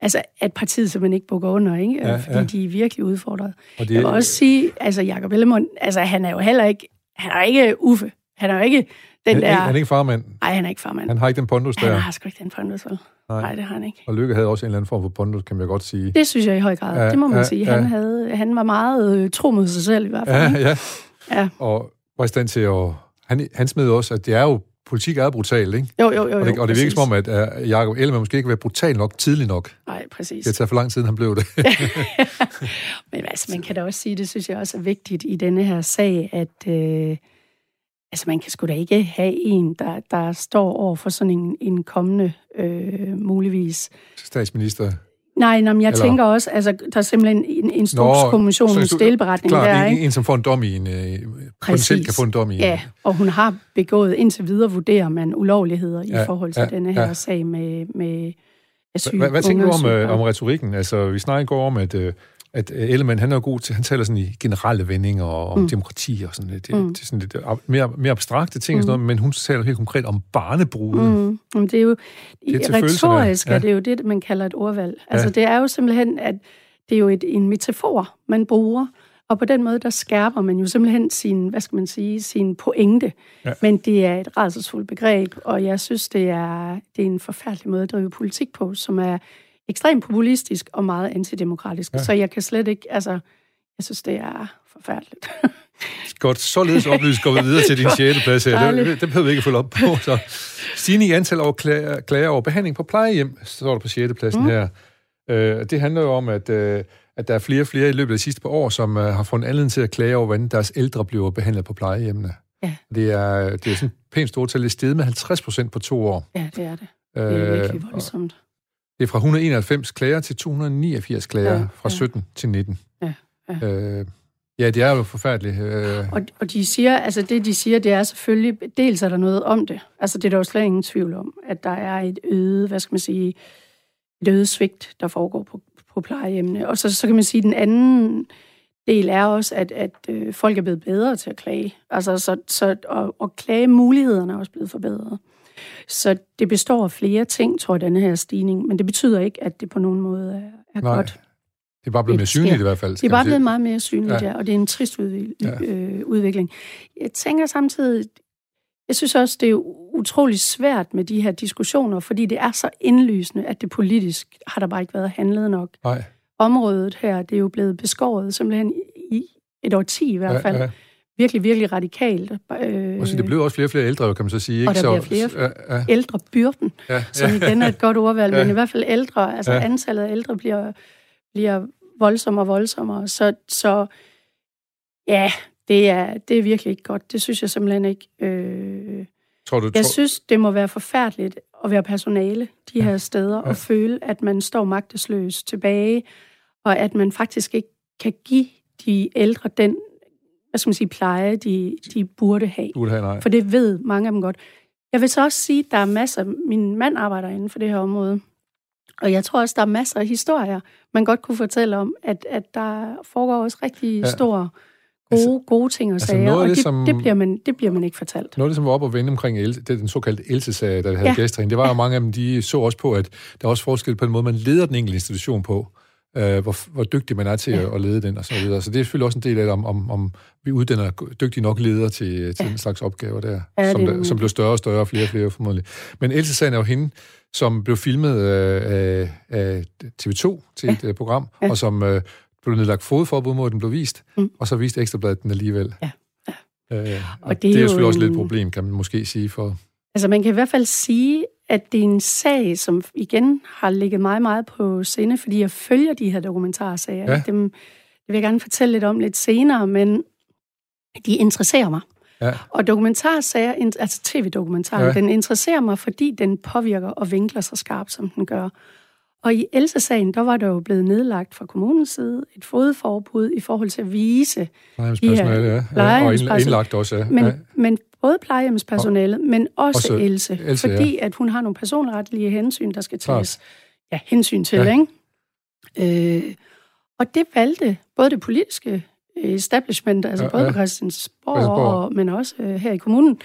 altså at partiet simpelthen ikke bukker under, ikke? Ja, fordi ja. de er virkelig udfordret. Og det, Jeg vil også sige, altså Jacob Ellemann, altså han er jo heller ikke, han er ikke Uffe. Han er jo ikke den han, der... Han er ikke farmand. Nej, han er ikke farmand. Han har ikke den pondus der. Han har sgu ikke den pondus, vel? Nej. Nej, det har han ikke. Og Lykke havde også en eller anden form for pondus, kan man godt sige. Det synes jeg i høj grad. Ja, det må man ja, sige. Han, ja. havde, han var meget øh, tro mod sig selv i hvert fald. Ja, ja. ja. Og var i stand til at... Han, han smed også, at det er jo politik er brutalt, ikke? Jo, jo, jo. Og det, og det virker som om, at uh, Jacob Ellemann måske ikke var brutal nok tidligt nok. Nej, præcis. Det tager for lang tid, han blev det. Men altså, man kan da også sige, det synes jeg også er vigtigt i denne her sag, at... Øh, Altså, man kan sgu da ikke have en, der, der står over for sådan en, en kommende, øh, muligvis... Statsminister? Nej, nej, men jeg Eller... tænker også, altså, der er simpelthen en instrukskommission, en stilberetning klar, der, ikke? en, som får en dom i en... Øh, potentielt kan få en dom i Ja, og hun har begået, indtil videre vurderer man ulovligheder ja, i forhold til ja, denne her ja. sag med, med asyl. Hvad, hvad tænker du om, øh, om retorikken? Altså, vi snakker går om, at... Øh, at øh, Ellemann, han er god til, han taler sådan i generelle vendinger og om mm. demokrati og sådan lidt, mm. det er sådan lidt mere, mere abstrakte ting, mm. og sådan noget, men hun taler helt konkret om barnebrude. Mm. Det er jo, det er retorisk ja. er det jo det, man kalder et ordvalg. Altså, ja. det er jo simpelthen, at det er jo et, en metafor, man bruger, og på den måde, der skærper man jo simpelthen sin, hvad skal man sige, sin pointe. Ja. Men det er et rædselsfuldt begreb, og jeg synes, det er, det er en forfærdelig måde at drive politik på, som er ekstremt populistisk og meget antidemokratisk. Ja. Så jeg kan slet ikke, altså, jeg synes, det er forfærdeligt. Godt, således oplyst går vi videre til din 6. plads her. Det, det behøver vi ikke at følge op på. Så. Stigning i antal over klager, klager over behandling på plejehjem, står der på 6. pladsen mm. her. Øh, det handler jo om, at, øh, at der er flere og flere i løbet af de sidste par år, som øh, har fundet anledning til at klage over, hvordan deres ældre bliver behandlet på plejehjemmene. Ja. Det er, det er sådan pænt stort tal. Det er steget med 50 procent på to år. Ja, det er det. Det er øh, virkelig voldsomt. Det er fra 191 klager til 289 klager ja, fra ja. 17 til 19. Ja, ja. Øh, ja, det er jo forfærdeligt. Øh. Og, og de siger, altså det de siger, det er selvfølgelig, dels er der noget om det. Altså det er der jo slet ingen tvivl om, at der er et øget, hvad skal man sige, et øget svigt, der foregår på, på plejehjemmene. Og så, så kan man sige, at den anden del er også, at, at øh, folk er blevet bedre til at klage. Altså, så, så, og, og klagemulighederne er også blevet forbedret. Så det består af flere ting, tror jeg, den her stigning, men det betyder ikke, at det på nogen måde er, er Nej. godt. Det er bare blevet mere synligt i hvert fald. Det er bare blevet meget mere synligt, ja. ja, og det er en trist. Ja. Øh, udvikling. Jeg tænker samtidig, jeg synes også, det er utrolig svært med de her diskussioner, fordi det er så indlysende, at det politisk har der bare ikke været handlet nok. Nej. Området her, det er jo blevet beskåret simpelthen i et årti i hvert fald. Ja, ja virkelig, virkelig radikalt. Øh, og så det blev også flere og flere ældre, kan man så sige. Ikke? Og der så, bliver flere ja, ja. ældre byrden, ja, som ja, igen er et godt ordvalg, ja. men i hvert fald ældre, altså ja. antallet af ældre bliver, bliver voldsommere og voldsommere. Så, så ja, det er, det er virkelig ikke godt. Det synes jeg simpelthen ikke. Øh, tror du, jeg tror... synes, det må være forfærdeligt at være personale de ja. her steder, ja. og føle, at man står magtesløs tilbage, og at man faktisk ikke kan give de ældre den hvad skal man sige, pleje, de, de burde have. Burde have nej. For det ved mange af dem godt. Jeg vil så også sige, at der er masser, min mand arbejder inden for det her område, og jeg tror også, der er masser af historier, man godt kunne fortælle om, at, at der foregår også rigtig ja. store, gode, altså, gode ting og altså sager, og det, som, det, bliver man, det bliver man ikke fortalt. Noget af det, som var op og vende omkring El, det den såkaldte Else-sag, der havde ja. gæster det var jo ja. mange af dem, de så også på, at der er også forskel på den måde, man leder den enkelte institution på øh, hvor, hvor dygtig man er til ja. at, lede den og så videre. Så det er selvfølgelig også en del af det, om, om, om vi uddanner dygtige nok ledere til, til ja. den slags opgaver der, ja, som, der, som bliver større og større, og flere og flere formodentlig. Men Else Sand er jo hende, som blev filmet øh, af, af TV2 til ja. et uh, program, ja. og som øh, blev nedlagt fodforbud mod, at den blev vist, mm. og så viste Ekstrabladet den alligevel. Ja. Ja. Øh, og, og det, det er jo selvfølgelig også lidt et problem, kan man måske sige, for... Altså man kan i hvert fald sige, at det er en sag, som igen har ligget meget, meget på sinde, fordi jeg følger de her dokumentarsager. Ja. Dem det vil jeg gerne fortælle lidt om lidt senere, men de interesserer mig. Ja. Og dokumentarsager, altså tv-dokumentaren, ja. den interesserer mig, fordi den påvirker og vinkler så skarpt, som den gør. Og i Elsa-sagen, der var der jo blevet nedlagt fra kommunens side et fodforbud i forhold til at vise de her ja. ja. Og indlagt også, ja. Men, ja. men både plejehjemspersonalet, men også, også Else, Else, fordi ja. at hun har nogle personretlige hensyn, der skal tages ja, hensyn til. Ja. Ikke? Øh, og det valgte både det politiske establishment, altså ja, både ja. på Christiansborg, Christiansborg. Og, men også øh, her i kommunen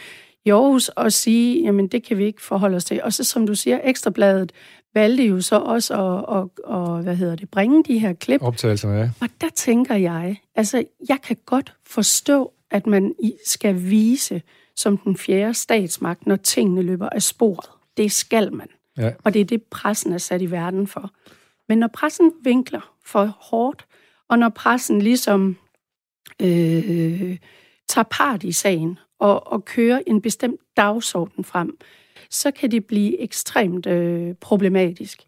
i Aarhus, at sige, jamen det kan vi ikke forholde os til. Og så som du siger, Ekstrabladet valgte jo så også at, at, at, at hvad hedder det, bringe de her klip. Optagelserne, ja. Og der tænker jeg, altså jeg kan godt forstå, at man skal vise som den fjerde statsmagt, når tingene løber af sporet. Det skal man. Ja. Og det er det, pressen er sat i verden for. Men når pressen vinkler for hårdt, og når pressen ligesom øh, tager part i sagen og, og kører en bestemt dagsorden frem, så kan det blive ekstremt øh, problematisk.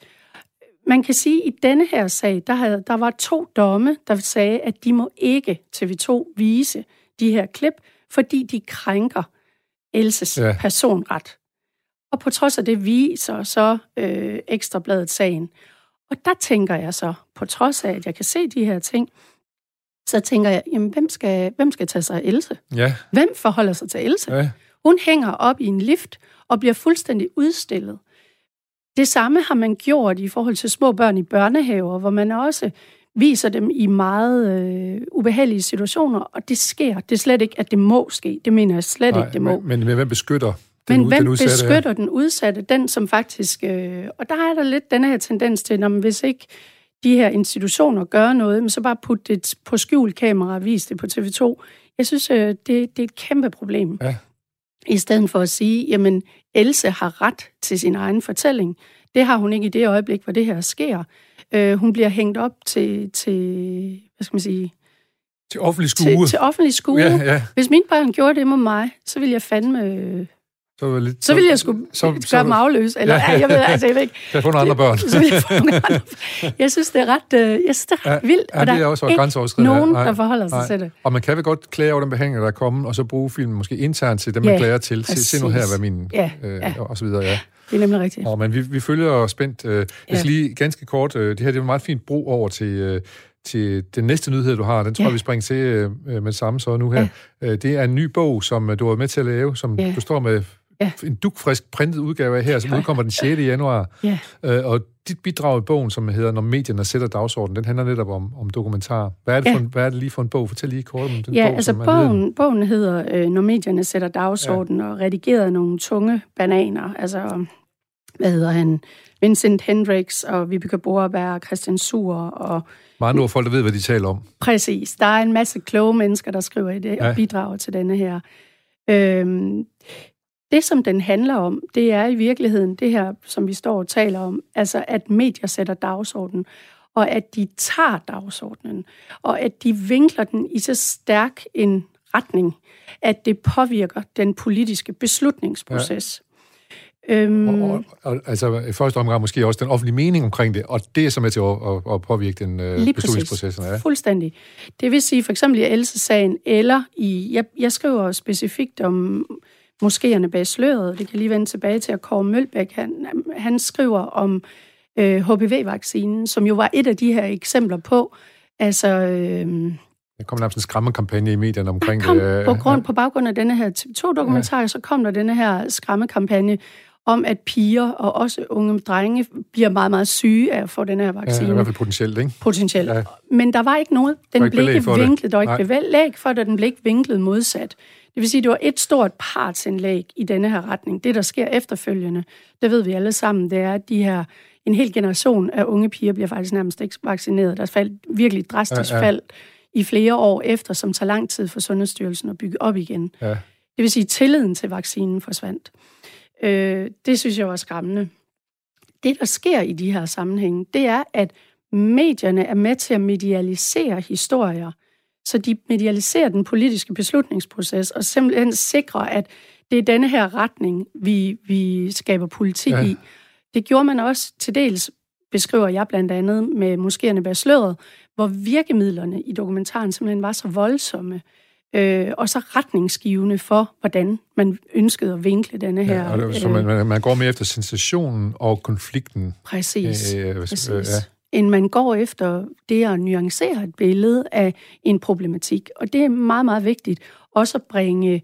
Man kan sige, at i denne her sag, der, havde, der var to domme, der sagde, at de må ikke TV2 vise de her klip, fordi de krænker Elses ja. personret. Og på trods af det viser så øh, Ekstrabladet sagen. Og der tænker jeg så, på trods af, at jeg kan se de her ting, så tænker jeg, jamen, hvem skal, hvem skal tage sig af Else? Ja. Hvem forholder sig til Else? Ja. Hun hænger op i en lift og bliver fuldstændig udstillet. Det samme har man gjort i forhold til små børn i børnehaver, hvor man også viser dem i meget øh, ubehagelige situationer, og det sker. Det er slet ikke, at det må ske. Det mener jeg slet Nej, ikke, det må. Men, men, men hvem beskytter Men den, ud- hvem den udsatte? beskytter den udsatte? Den, som faktisk... Øh, og der er der lidt den her tendens til, at hvis ikke de her institutioner gør noget, men så bare putte det på skjult kamera og vise det på TV2. Jeg synes, øh, det, det er et kæmpe problem. Ja. I stedet for at sige, jamen, Else har ret til sin egen fortælling. Det har hun ikke i det øjeblik, hvor det her sker. Øh, hun bliver hængt op til, til hvad skal man sige, Til offentlig skue. til, til offentlig skue. Ja, ja. Hvis mine børn gjorde det med mig, så ville jeg fandme... Så, var lidt, Så ville jeg skulle så- gøre så- dem afløse. Eller, Ja. ja. jeg ved altså jeg ved ikke. Jeg få nogle andre børn? Så ville jeg få nogle andre. Jeg synes, det er ret, øh, jeg synes, det er ret Ja, vildt. ja, og der er også ikke nogen, Nej, der forholder sig nej. til det. Og man kan vel godt klage over den behandling, der er kommet, og så bruge filmen måske internt til dem, man Ja, klager til. Se, se nu her, hvad min... Ja, øh, ja. Og så videre, ja. Det er nemlig rigtigt. Og, men vi, vi følger spændt. Øh, Ja. lige ganske kort, øh, det her det er en meget fint bro over til, øh, til den næste nyhed, du har. Den tror Ja. jeg, vi springer til øh, med det samme så nu her. Øh, det er en ny bog, som øh, du har været med til at lave, som Ja. du står med Ja. en dukfrisk printet udgave af her, som Ja. udkommer den 6. januar. Ja. Øh, og dit bidrag i bogen, som hedder Når medierne sætter dagsordenen, den handler netop om, om dokumentar. Hvad er, det Ja. for en, hvad er det lige for en bog? Fortæl lige kort om den Ja, bog, altså som er neden. bogen, bogen hedder øh, Når medierne sætter dagsordenen, ja. og redigeret af nogle tunge bananer. Altså, hvad hedder han? Vincent Hendricks og Vibeke Borberg og Christian Sur og Med andre folk, der ved, hvad de taler om. Præcis. Der er en masse kloge mennesker, der skriver i det Ja. og bidrager til denne her. Øhm, det, som den handler om, det er i virkeligheden det her, som vi står og taler om, altså at medier sætter dagsordenen, og at de tager dagsordenen, og at de vinkler den i så stærk en retning, at det påvirker den politiske beslutningsproces. Ja. Øhm, Og, og, og, altså i første omgang måske også den offentlige mening omkring det, og det er så med til at, at, at påvirke den øh, Lige beslutningsprocessen. Ja. Fuldstændig. Det vil sige for eksempel i Else-sagen, eller i, jeg, jeg skriver specifikt om moskéerne bag sløret, det kan lige vende tilbage til, at Kåre Mølbæk, han, han skriver om øh, HPV-vaccinen, som jo var et af de her eksempler på, altså øh, Der kom nærmest en skræmmekampagne i medierne omkring kom det. på, grund, på baggrund af denne her TV2-dokumentar, ja. så kom der denne her skræmmekampagne om, at piger og også unge drenge bliver meget, meget syge af at få den her Ja, vaccine. i hvert fald potentielt, ikke? potentielt. Ja. Ja. Men der var ikke noget. Den ikke blev ikke for det. vinklet. Der var ikke belæg for det, den blev ikke vinklet modsat. Det vil sige, det var et stort partsindlæg i denne her retning. Det, der sker efterfølgende, det ved vi alle sammen, det er, at de her, en hel generation af unge piger bliver faktisk nærmest ikke vaccineret. Der faldt virkelig drastisk Ja, ja, ja. ja. fald i flere år efter, som tager lang tid for Sundhedsstyrelsen at bygge op igen. Ja. Det vil sige, at tilliden til vaccinen forsvandt. Øh, det synes jeg var skræmmende. Det, der sker i de her sammenhænge, det er, at medierne er med til at medialisere historier, så de medialiserer den politiske beslutningsproces og simpelthen sikrer, at det er denne her retning, vi, vi skaber politik Ja. i. Det gjorde man også til dels, beskriver jeg blandt andet med moskéerne bag sløret, hvor virkemidlerne i dokumentaren simpelthen var så voldsomme, øh, og så retningsgivende for, hvordan man ønskede at vinkle denne her... Ja, det, så man, man, man går mere efter sensationen og konflikten. Præcis. Øh, skal- Præcis. ja. End man går efter det at nuancere et billede af en problematik. Og det er meget, meget vigtigt også at bringe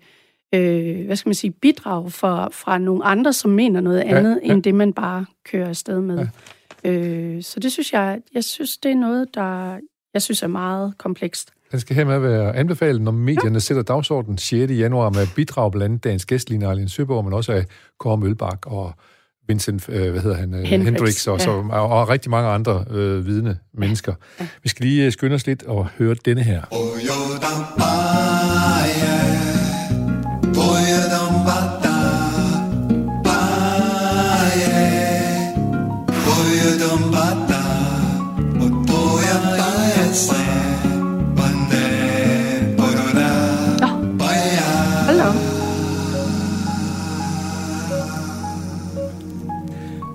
øh, hvad skal man sige, bidrag fra, fra nogle andre, som mener noget Ja, andet, ja. end det man bare kører afsted med. Ja. Øh, så det synes jeg, jeg synes, det er noget, der jeg synes er meget komplekst. Den skal hermed være anbefalet, når medierne ja. sætter dagsordenen 6. januar med bidrag blandt andet dagens gæst, Line Arlene Søborg, men også af Kåre Mølbak og Vincent, øh, hvad hedder han, øh, Hendricks, Hendricks, og, ja. så, og, og rigtig mange andre øh, vidne mennesker. Ja. Vi skal lige øh, skynde os lidt og høre denne her. Hold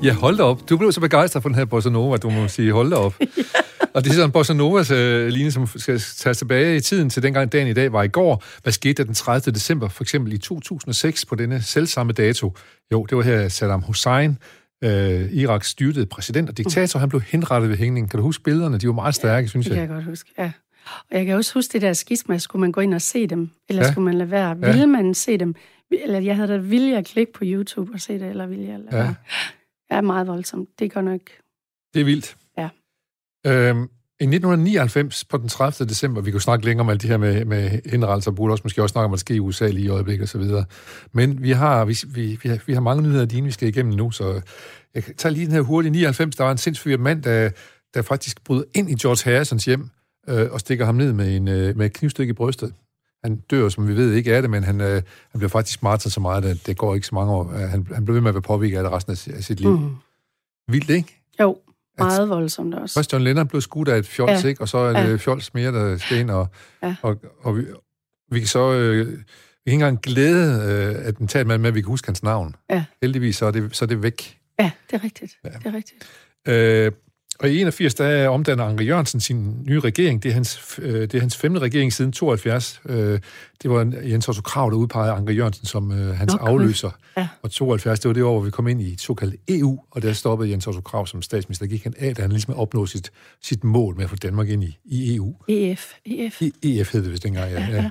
Ja, hold da op. Du blev så begejstret for den her Bossa Nova, du må sige, hold da op. Og det er sådan en Bossa Novas øh, linje, som skal tage tilbage i tiden til dengang dagen i dag var i går. Hvad skete der den 30. december, for eksempel i 2006, på denne selvsamme dato? Jo, det var her Saddam Hussein, øh, Iraks styrtede præsident og diktator, han blev henrettet ved hængningen. Kan du huske billederne? De var meget stærke, synes Det kan jeg. jeg godt huske, ja. Og jeg kan også huske det der skisma, skulle man gå ind og se dem, eller Ja. ja. skulle man lade være? Ja. Ville man se dem? Eller jeg havde da vilje at klikke på YouTube og se det, eller ville jeg lade Ja. være? Ja, meget voldsomt. Det går nok. Det er vildt. Ja. Øhm, I 1999, på den 30. december, vi kunne snakke længere om alt det her med, med henrettelser, og også måske også snakke om, hvad der sker i USA lige i øjeblikket og så videre. Men vi har, vi, vi, vi, har, vi har mange nyheder, dine, vi skal igennem nu, så jeg tager lige den her hurtigt. 99, der var en sindssyg mand, der, der faktisk bryder ind i George Harrisons hjem øh, og stikker ham ned med, en, øh, med et knivstykke i brystet. Han dør, som vi ved, ikke af det, men han, øh, han bliver faktisk martret så meget, at det går ikke så mange år. Han, han blev ved med at være påvirket af det resten af, af sit liv. Mm. Vildt, ikke? Jo, meget voldsomt også. Først John Lennon blev skudt af et fjols, ja. ikke? og så er det ja. fjols mere, der skal ind, og, ja. og, og, vi, vi kan så... Øh, vi kan ikke engang glæde øh, attentatmanden med, at vi kan huske hans navn. Ja. Heldigvis så er det, så er det væk. Ja, det er rigtigt. Ja. Det er rigtigt. Øh, og i 81, der omdanner Anker Jørgensen sin nye regering. Det er hans, øh, det er hans femte regering siden 72. Øh, det var Jens Otto Krav, der udpegede Anker Jørgensen som øh, hans Nå, afløser. Ja. Og 72, det var det år, hvor vi kom ind i et såkaldt EU, og der stoppede Jens Otto Krav som statsminister. gik han af, da han ligesom opnåede sit, sit mål med at få Danmark ind i, i EU. EF. EF. E, EF hed det vist dengang, ja. ja.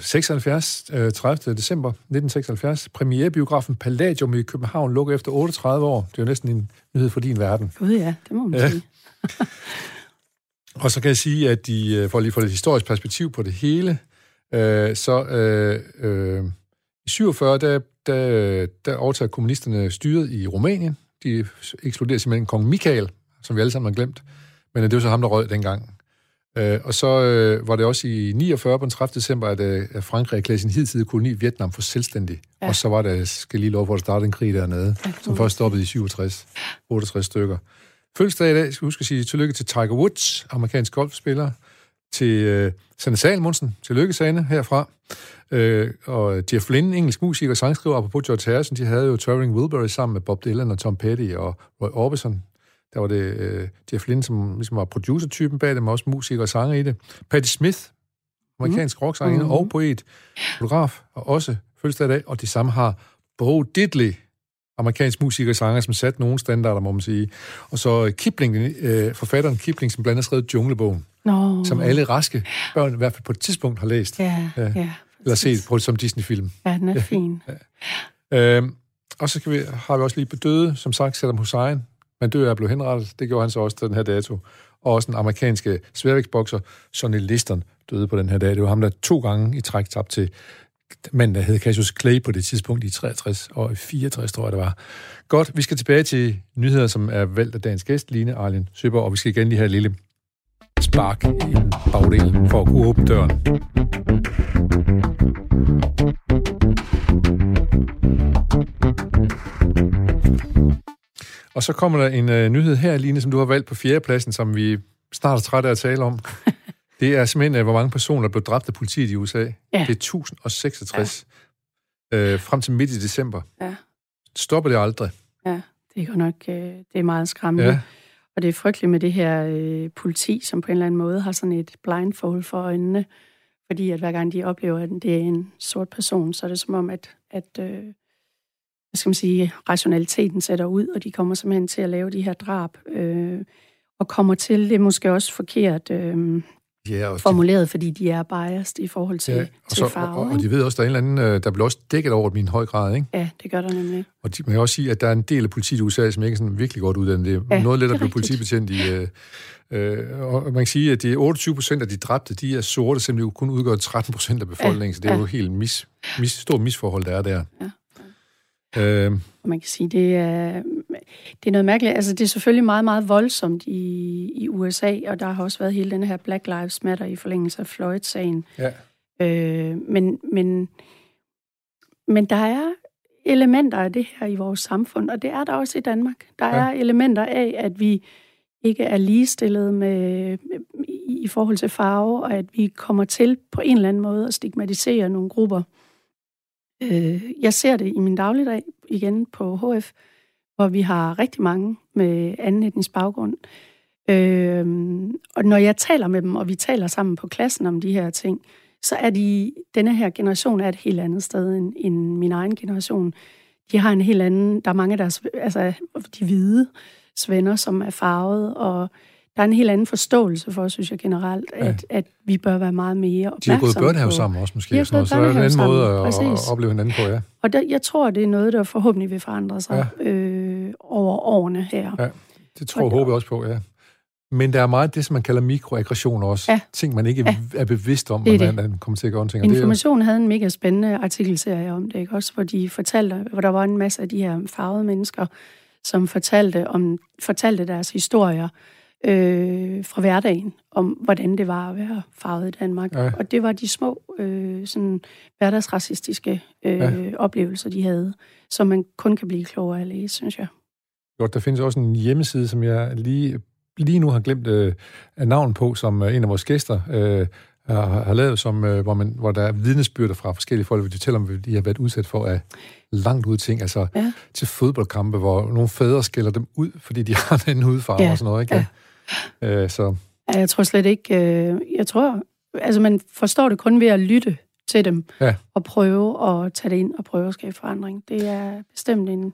76, 30. december 1976. Premierebiografen Palladium i København lukker efter 38 år. Det er jo næsten en nyhed for din verden. Gud ja, det må man ja. sige. og så kan jeg sige, at de, øh, for lige få lidt historisk perspektiv på det hele, øh, så øh, øh, i 47, der, der, der overtager kommunisterne styret i Rumænien. De ekskluderer simpelthen kong Michael, som vi alle sammen har glemt. Men det var så ham, der rød dengang. Øh, og så øh, var det også i 49 på den 30. december, at, øh, Frankrig erklærede sin hidtidige koloni Vietnam for selvstændig. Ja. Og så var der, skal lige lov for at starte en krig dernede, ja, som først stoppede i 67, 68 stykker. Fødselsdag i dag, skal huske at sige tillykke til Tiger Woods, amerikansk golfspiller, til øh, Sanne Salmonsen, tillykke Sanne herfra, øh, og Jeff Lynne, engelsk musiker og sangskriver, apropos George Harrison, de havde jo Traveling Wilbury sammen med Bob Dylan og Tom Petty og Roy Orbison, der var det øh, Jeff Lynne, som ligesom var producer-typen bag det, men også musiker og sanger i det. Patti Smith, amerikansk mm. rocksanger mm-hmm. og poet, fotograf, og også fødselsdag i dag, og det samme har Bo Diddley, amerikansk musiker og sanger, som satte nogle standarder, må man sige. Og så Kipling, øh, forfatteren Kipling, som blandt andet skrev Junglebogen, no. som alle raske børn i hvert fald på et tidspunkt har læst. Ja, ja. ja eller set på som Disney-film. Ja, den er ja. fin. Ja. Øhm, og så skal vi, har vi også lige bedøde, som sagt, Saddam Hussein, man dør af at blive henrettet. Det gjorde han så også til den her dato. Og også den amerikanske sværvægtsbokser, Sonny Liston, døde på den her dag. Det var ham, der to gange i træk tabte til manden, der hed Cassius Clay på det tidspunkt i 63 og 64, tror jeg det var. Godt, vi skal tilbage til nyheder, som er valgt af dagens gæst, Line Arlen Søber, og vi skal igen lige have et lille spark i bagdelen for at kunne åbne døren. Og så kommer der en uh, nyhed her, Line, som du har valgt på fjerdepladsen, som vi snart er trætte af at tale om. det er simpelthen, uh, hvor mange personer der blev dræbt af politiet i USA. Ja. Det er 1066. Ja. Uh, frem til midt i december. Ja. Stopper det aldrig. Ja, det er godt nok uh, det er meget skræmmende. Ja. Og det er frygteligt med det her uh, politi, som på en eller anden måde har sådan et blindfold for øjnene. Fordi at hver gang de oplever, at det er en sort person, så er det som om, at, at uh, hvad skal man sige, rationaliteten sætter ud, og de kommer simpelthen til at lave de her drab, øh, og kommer til, det er måske også forkert øh, ja, og formuleret, de, fordi de er biased i forhold til, ja, og til så, farve. Og, og de ved også, der er en eller anden, øh, der bliver også dækket over min høj grad, ikke? Ja, det gør der nemlig. Og de, man kan også sige, at der er en del af politiet i USA, som ikke er sådan virkelig godt uddannet. Det er ja, noget let at blive politibetjent i... Øh, øh, og man kan sige, at det er 28 procent af de dræbte, de er sorte, selvom de kun udgør 13 procent af befolkningen, ja, så det er ja. jo helt mis, mis, stort misforhold, der er der. Ja. Øh. Man kan sige, det er, det er noget mærkeligt. Altså, det er selvfølgelig meget, meget voldsomt i, i USA, og der har også været hele den her Black Lives Matter i forlængelse af Floyd-sagen. Ja. Øh, men, men, men der er elementer af det her i vores samfund, og det er der også i Danmark. Der ja. er elementer af, at vi ikke er ligestillet med, i forhold til farve, og at vi kommer til på en eller anden måde at stigmatisere nogle grupper. Øh, jeg ser det i min dagligdag igen på HF, hvor vi har rigtig mange med anden etnisk baggrund. Øh, og når jeg taler med dem, og vi taler sammen på klassen om de her ting, så er de, denne her generation er et helt andet sted end, end min egen generation. De har en helt anden, der er mange af deres, altså de hvide svenner, som er farvet, og der er en helt anden forståelse for, synes jeg generelt, ja. at, at vi bør være meget mere opmærksomme De har gået børnehave sammen også, måske. De sådan Så er det en anden måde at, at opleve hinanden på, ja. Og der, jeg tror, det er noget, der forhåbentlig vil forandre sig ja. øh, over årene her. Ja, det tror jeg, håber jeg også på, ja. Men der er meget det, som man kalder mikroaggressioner også. Ja. Ting, man ikke Ja. er bevidst om, Det er hvordan man kommer til at gøre ting. Og det er Information havde en mega spændende artikelserie om det, ikke? Også hvor de fortalte, hvor der var en masse af de her farvede mennesker, som fortalte, om, fortalte deres historier øh, fra hverdagen, om hvordan det var at være farvet i Danmark. Ja. Og det var de små øh, sådan hverdagsracistiske øh, Ja. oplevelser, de havde, som man kun kan blive klogere af at læse, synes jeg. Godt, der findes også en hjemmeside, som jeg lige, lige nu har glemt øh, navn på, som øh, en af vores gæster øh, har, har lavet, som, øh, hvor, man, hvor der er vidnesbyrder fra forskellige folk, hvor de fortæller om, hvad de har været udsat for af langt ud ting, altså Ja. til fodboldkampe, hvor nogle fædre skælder dem ud, fordi de har en anden hudfarve Ja, og sådan noget, ikke? Ja. Øh, så Ja, Jeg tror slet ikke, øh, jeg tror, altså man forstår det kun ved at lytte til dem, Ja. og prøve at tage det ind og prøve at skabe forandring. Det er bestemt en,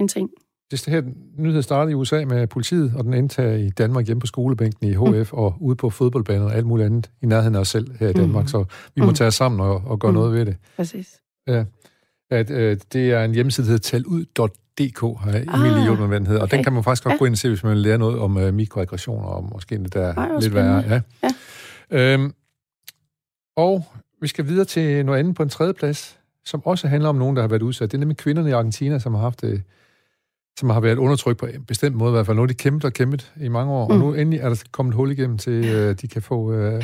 en ting. det her nyhed startede i USA med politiet, og den endte i Danmark hjemme på skolebænken i HF, mm. og ude på fodboldbanen og alt muligt andet i nærheden af os selv her i Danmark, Mm. så vi må Mm. tage os sammen og, og gøre Mm. noget ved det. Præcis. at øh, det er en hjemmeside, der hedder talud.dk, har Emilie Ah, hjulpet med, den hedder. Og den okay. kan man faktisk godt Ja. gå ind og se, hvis man vil lære noget om øh, mikroaggressioner, og måske lidt der Ej, hvor lidt værre. spændende. Ja. Øhm, og vi skal videre til noget andet på en tredje plads, som også handler om nogen, der har været udsat. Det er nemlig kvinderne i Argentina, som har haft øh, som har været undertrykt på en bestemt måde i hvert fald. Nu har de kæmpet og kæmpet i mange år, mm. og nu endelig er der kommet hul igennem til, øh, de kan få... Øh,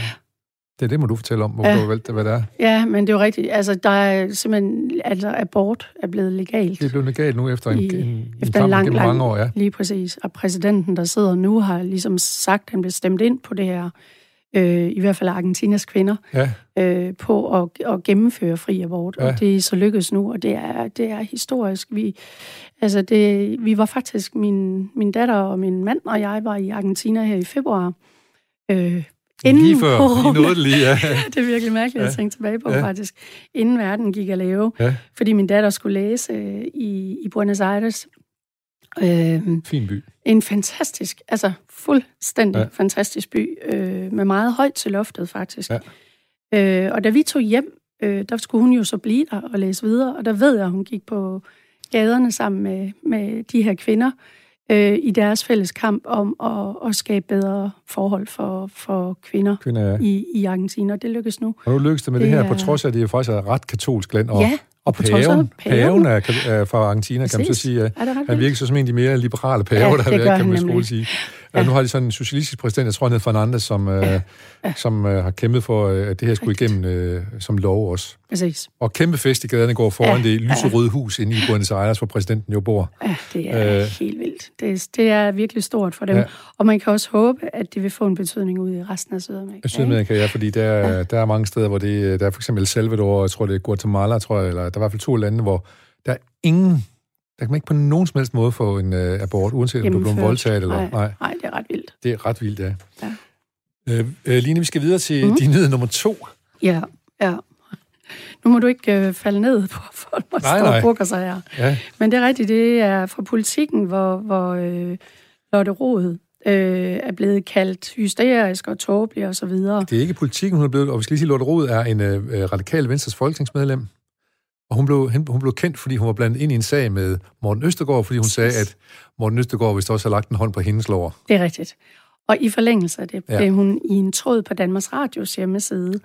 det er det, må du fortælle om, hvorfor Ja. du har valgt det, hvad det er. Ja, men det er jo rigtigt. Altså, der er simpelthen, altså, abort er blevet legalt. Det er blevet galt nu efter en, I- en, en efter en lang, lang- mange år, ja. Lige præcis. Og præsidenten, der sidder nu, har ligesom sagt, at han blev stemt ind på det her, øh, i hvert fald Argentinas kvinder, Ja, øh, på at, at gennemføre fri abort. Ja. Og det er så lykkedes nu, og det er, det er historisk. Vi, altså det, vi var faktisk, min, min datter og min mand og jeg var i Argentina her i februar. Øh, inden lige før. Corona. nåede det lige, ja. det er virkelig mærkeligt Ja. at tænke tilbage på, Ja. faktisk. Inden verden gik at lave. Ja. Fordi min datter skulle læse øh, i, i Buenos Aires. Øh, Fin by. en fantastisk, altså fuldstændig ja. fantastisk by, øh, med meget højt til loftet faktisk. Ja. Øh, og da vi tog hjem, øh, der skulle hun jo så blive der og læse videre, og der ved jeg, at hun gik på gaderne sammen med, med de her kvinder øh, i deres fælles kamp om at, at skabe bedre forhold for, for kvinder Kvinder, ja. i, i Argentina, og det lykkes nu. Og nu lykkes det med det, Det her, på er- trods af, at det er faktisk er et ret katolsk land. Og, ja, og på paven, paven. er, er fra Argentina, kan man så Præcis. sige. ret Han virker så som en af de mere liberale paver, Ja, der har været, kan man skole sige. Ja. Nu har de sådan en socialistisk præsident, jeg tror, han hedder Fernandes, som, ja. Ja. Ja. som uh, har kæmpet for, øh, at det her skulle Rigtigt. igennem uh, som lov også. Præcis. Og kæmpe fest i gaderne går foran Ja. det lyserøde hus inde i Buenos Aires, hvor præsidenten jo bor. Ja, det er Øh. øh, helt vildt. Det, er- det er virkelig stort for dem. Ja. Og man kan også håbe, at det vil få en betydning ud i resten af Sydamerika. Sydamerika, ja, fordi der, ja. der er mange steder, hvor det der er for eksempel El Salvador, jeg tror det er Guatemala, tror jeg, eller der er i hvert fald to lande, hvor der er ingen, der kan man ikke på nogen som helst måde få en uh, abort, uanset om du Gennemført. voldtaget eller nej. nej. Nej, det er ret vildt. Det er ret vildt, ja. Ja. Øh, øh, Line, vi skal videre til mm. Din nyhed nummer to. Ja, ja. Nu må du ikke øh, falde ned på folk, der Nej, står nej. og bukker sig her. Ja, Men det er rigtigt, det er fra politikken, hvor, hvor øh, Lotte Rod øh, er blevet kaldt hysterisk og tåbelig og så videre. det er ikke politikken, hun er blevet, og vi skal lige sige, Lotte Rod er en øh, radikal Venstres folketingsmedlem, og hun blev, hun, blev kendt, fordi hun var blandet ind i en sag med Morten Østergaard, fordi hun sagde, at Morten Østergaard vist også har lagt en hånd på hendes lår. Det er rigtigt. Og i forlængelse af det Ja. blev hun i en tråd på Danmarks Radios hjemmeside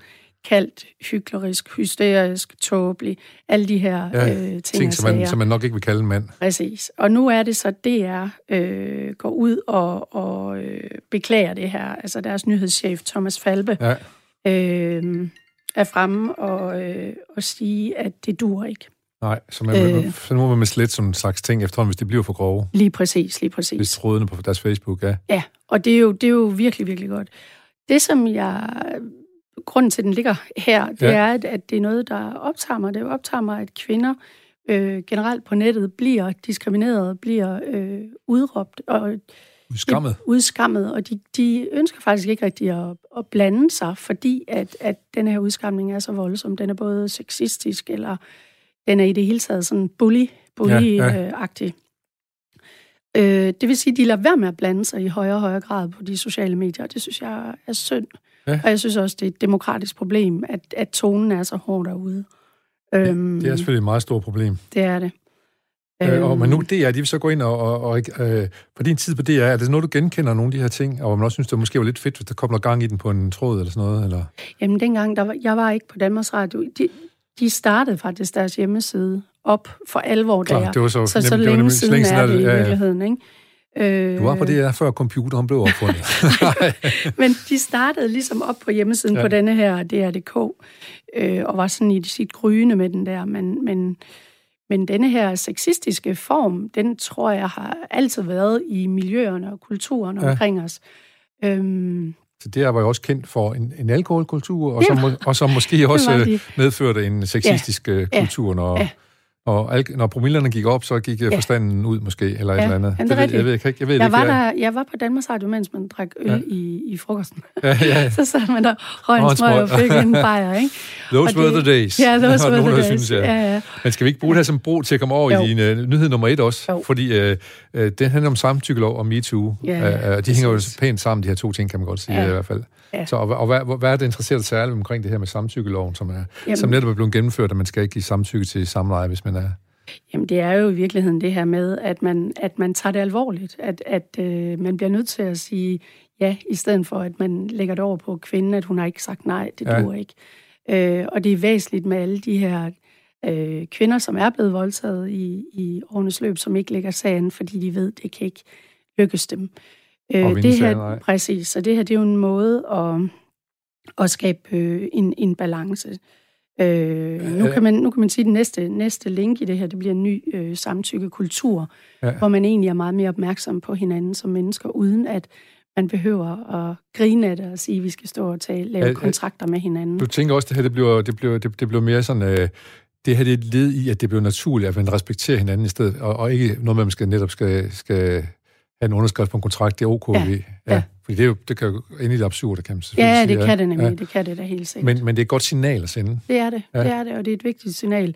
kaldt hyklerisk, hysterisk, tåbelig, alle de her Ja, øh, ting, Ting, som man, som man nok ikke vil kalde en mand. Præcis. Og nu er det så, DR øh, går ud og, og øh, beklager det her. Altså deres nyhedschef, Thomas Falbe, Ja, øh, er fremme og, øh, og sige, at det dur ikke. nej, så, man, øh. Så nu må man slet sådan en slags ting efterhånden, hvis det bliver for grove. Lige præcis, lige Hvis præcis. trådene på deres Facebook, ja. Ja, og det er, jo, det er jo virkelig, virkelig godt. Det, som jeg... Grunden til, at den ligger her, det ja. er, at, at det er noget, der optager mig. Det optager mig, at kvinder øh, generelt på nettet bliver diskrimineret, bliver øh, udråbt og Skammet. udskammet, og de, de ønsker faktisk ikke rigtig at, at blande sig, fordi at, at den her udskamning er så voldsom. Den er både sexistisk, eller den er i det hele taget sådan bully, bully Ja, ja, ja. ja. Øh, det vil sige, at de lader være med at blande sig i højere og højere grad på de sociale medier. Det synes jeg er synd. Ja. Ja. Og jeg synes også, det er et demokratisk problem, at, at tonen er så hård derude. Øhm, Det er selvfølgelig et meget stort problem. det er det. Øh, og, men nu DR, de vil så gå ind og, og, og øh, på din tid på DR, er det noget, du genkender nogle af de her ting, og man også synes, det måske var lidt fedt, hvis der kom noget gang i den på en tråd eller sådan noget? Eller? Jamen dengang, der var, jeg var ikke på Danmarks Radio. De, de startede faktisk deres hjemmeside op for alvor Klar, der. det var så, så, nemt, så det var længe siden længe siden er det det, ja, ja. virkeligheden, ikke? Øh, Du var på DR, før computeren blev opfundet. Men de startede ligesom op på hjemmesiden ja. på denne her DR.dk, øh, og var sådan i sit gryne med den der, men, men, men denne her sexistiske form, den tror jeg har altid været i miljøerne og kulturen Ja. omkring os. Øhm, så DR var jo også kendt for en, en alkoholkultur, og Det som, og som måske også øh, medførte en sexistisk ja. Ja. kultur, når, Ja. Og al, når promillerne gik op, så gik ja. Ja. forstanden ud måske, eller et Ja, eller andet. jamen, det ved, jeg, ved, jeg, ikke, jeg ved jeg, var jeg- der, jeg var på Danmarks Radio, mens man drak øl Ja. i, i frokosten. Ja, ja. Så sad man der, røg Og en smøg og fik en bajer, ikke? Those Og were det- the days. Ja, those were nogen, the days. Synes, ja. Ja, ja. Men skal vi ikke bruge det her som bro til at komme over Jo. i din uh, nyhed nummer et også? Jo. Fordi uh, uh, det handler om samtykkelov og MeToo. Ja, ja, uh, de hænger jo pænt sammen, de her to ting, kan man godt sige Ja. i hvert fald. Ja. Så, og, og hvad, hvad er det interesseret særligt omkring det her med samtykkeloven, som, er, Jamen- som netop er blevet gennemført, at man skal ikke give samtykke til samleje, hvis man er... Jamen, det er jo i virkeligheden det her med, at man, at man tager det alvorligt. At, at øh, man bliver nødt til at sige ja, i stedet for, at man lægger det over på kvinden, at hun har ikke sagt nej, det Ja. duer ikke. Øh, og det er væsentligt med alle de her øh, kvinder, som er blevet voldtaget i, i årenes løb, som ikke lægger sagen, fordi de ved, det kan ikke lykkes dem. Øh, det nej. her, præcis, så det her det er jo en måde at, at skabe øh, en, en balance. Øh, nu, kan man, nu kan man sige, at den næste, næste link i det her, det bliver en ny øh, samtykkekultur, Ja. hvor man egentlig er meget mere opmærksom på hinanden som mennesker, uden at man behøver at grine af det og sige, at vi skal stå og tale, lave Ja, kontrakter med hinanden. Du tænker også, at det her det bliver, det bliver, det, det bliver mere sådan... Øh, det her det er et led i, at det bliver naturligt, at man respekterer hinanden i stedet, og, og ikke noget man skal, netop skal, skal have en underskrift på en kontrakt, det er OK. Ja, vi- ja. Fordi det, er jo, det kan jo ende i det absurde, kan man selvfølgelig Ja, sige. det kan det nemlig. Ja. Det kan det da helt sikkert. Men, men det er et godt signal at sende. Det er det, Ja. ja. det er det, og det er et vigtigt signal.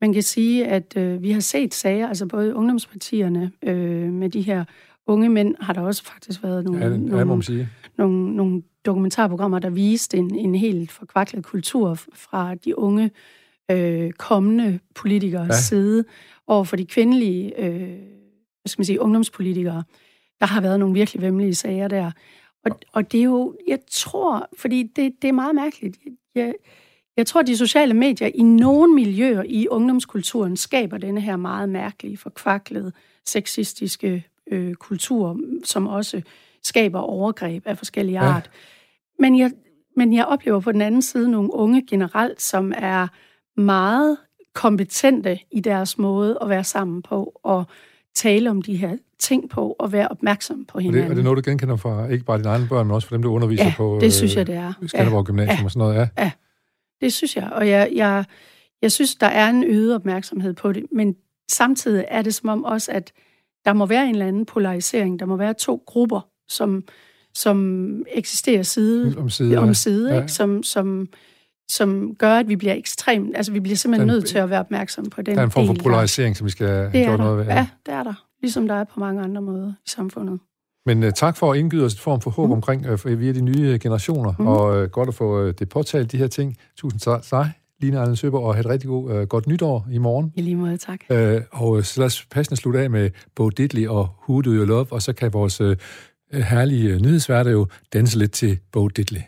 Man kan sige, at øh, vi har set sager, altså både ungdomspartierne øh, med de her unge mænd, har der også faktisk været nogle, Ja, det, ja, må nogle, man sige. nogle, nogle dokumentarprogrammer, der viste en, en helt forkvaklet kultur fra de unge øh, kommende politikers Ja. ja. side over for de kvindelige øh, hvad skal man sige, ungdomspolitikere. Der har været nogle virkelig vemmelige sager der. Og, og det er jo, jeg tror, fordi det, det er meget mærkeligt. Jeg, jeg tror, at de sociale medier i nogle miljøer i ungdomskulturen skaber denne her meget mærkelige, forkvaklede, sexistiske øh, kultur, som også skaber overgreb af forskellige Ja. art. Men, jeg, men jeg oplever på den anden side nogle unge generelt, som er meget kompetente i deres måde at være sammen på, og tale om de her ting på, og være opmærksom på Og hinanden. det, er det noget, du genkender fra ikke bare dine egne børn, men også fra dem, du underviser ja, på det synes jeg, det er. Skanderborg Gymnasium ja. og sådan noget? Ja. Det synes jeg, og jeg, jeg, jeg synes, der er en øget opmærksomhed på det, men samtidig er det som om også, at der må være en eller anden polarisering. Der må være to grupper, som, som eksisterer side Om side, om ja. side, Ja. ikke? Som, som, som gør, at vi bliver ekstremt... Altså, vi bliver simpelthen Den- nødt til at være opmærksom på den Der er en form for polarisering, som vi skal have gjort noget ved. Ja, det er der. Ligesom der er på mange andre måder i samfundet. Men uh, tak for at indgyde os et form for håb mm. omkring uh, via de nye generationer, mm. og uh, godt at få uh, det påtalt, de her ting. Tusind tak dig, Line Arlen Søber, og have et rigtig god, uh, godt nytår i morgen. I lige måde, tak. Uh, og så lad os passende slutte af med Bo Diddley og Who Do You Love, og så kan vores uh, herlige nyhedsværter jo danse lidt til Bo Diddley.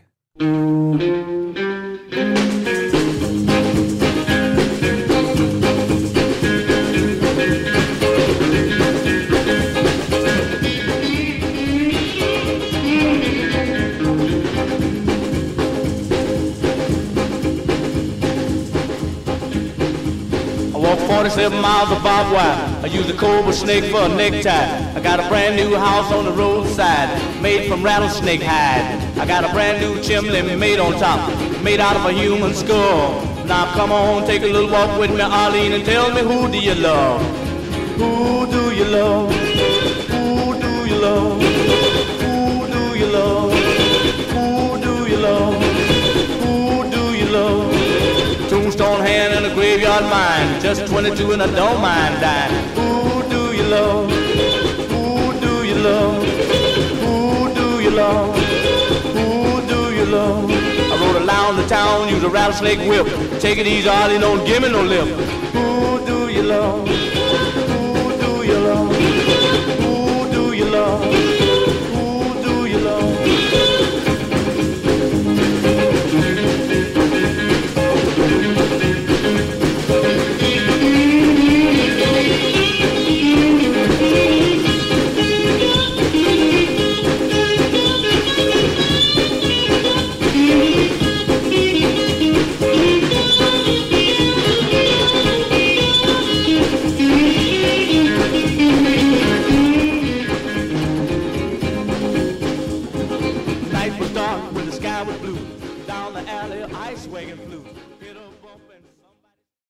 Walk 47 miles of barbed wire. I use a cobra snake for a necktie. I got a brand new house on the roadside, made from rattlesnake hide. I got a brand new chimney made on top, made out of a human skull. Now come on, take a little walk with me, Arlene, and tell me who do you love? Who do you love? Who do you love? Who do you love? Who do you love? Who do you love? Tombstone hand and a graveyard mine. Just 22 and I don't mind dying. Who do you love? Who do you love? Who do you love? around the town, use a rattlesnake whip. Take it easy, Ollie, don't give me no lip. Who do you love? Who do you love? Who do you love?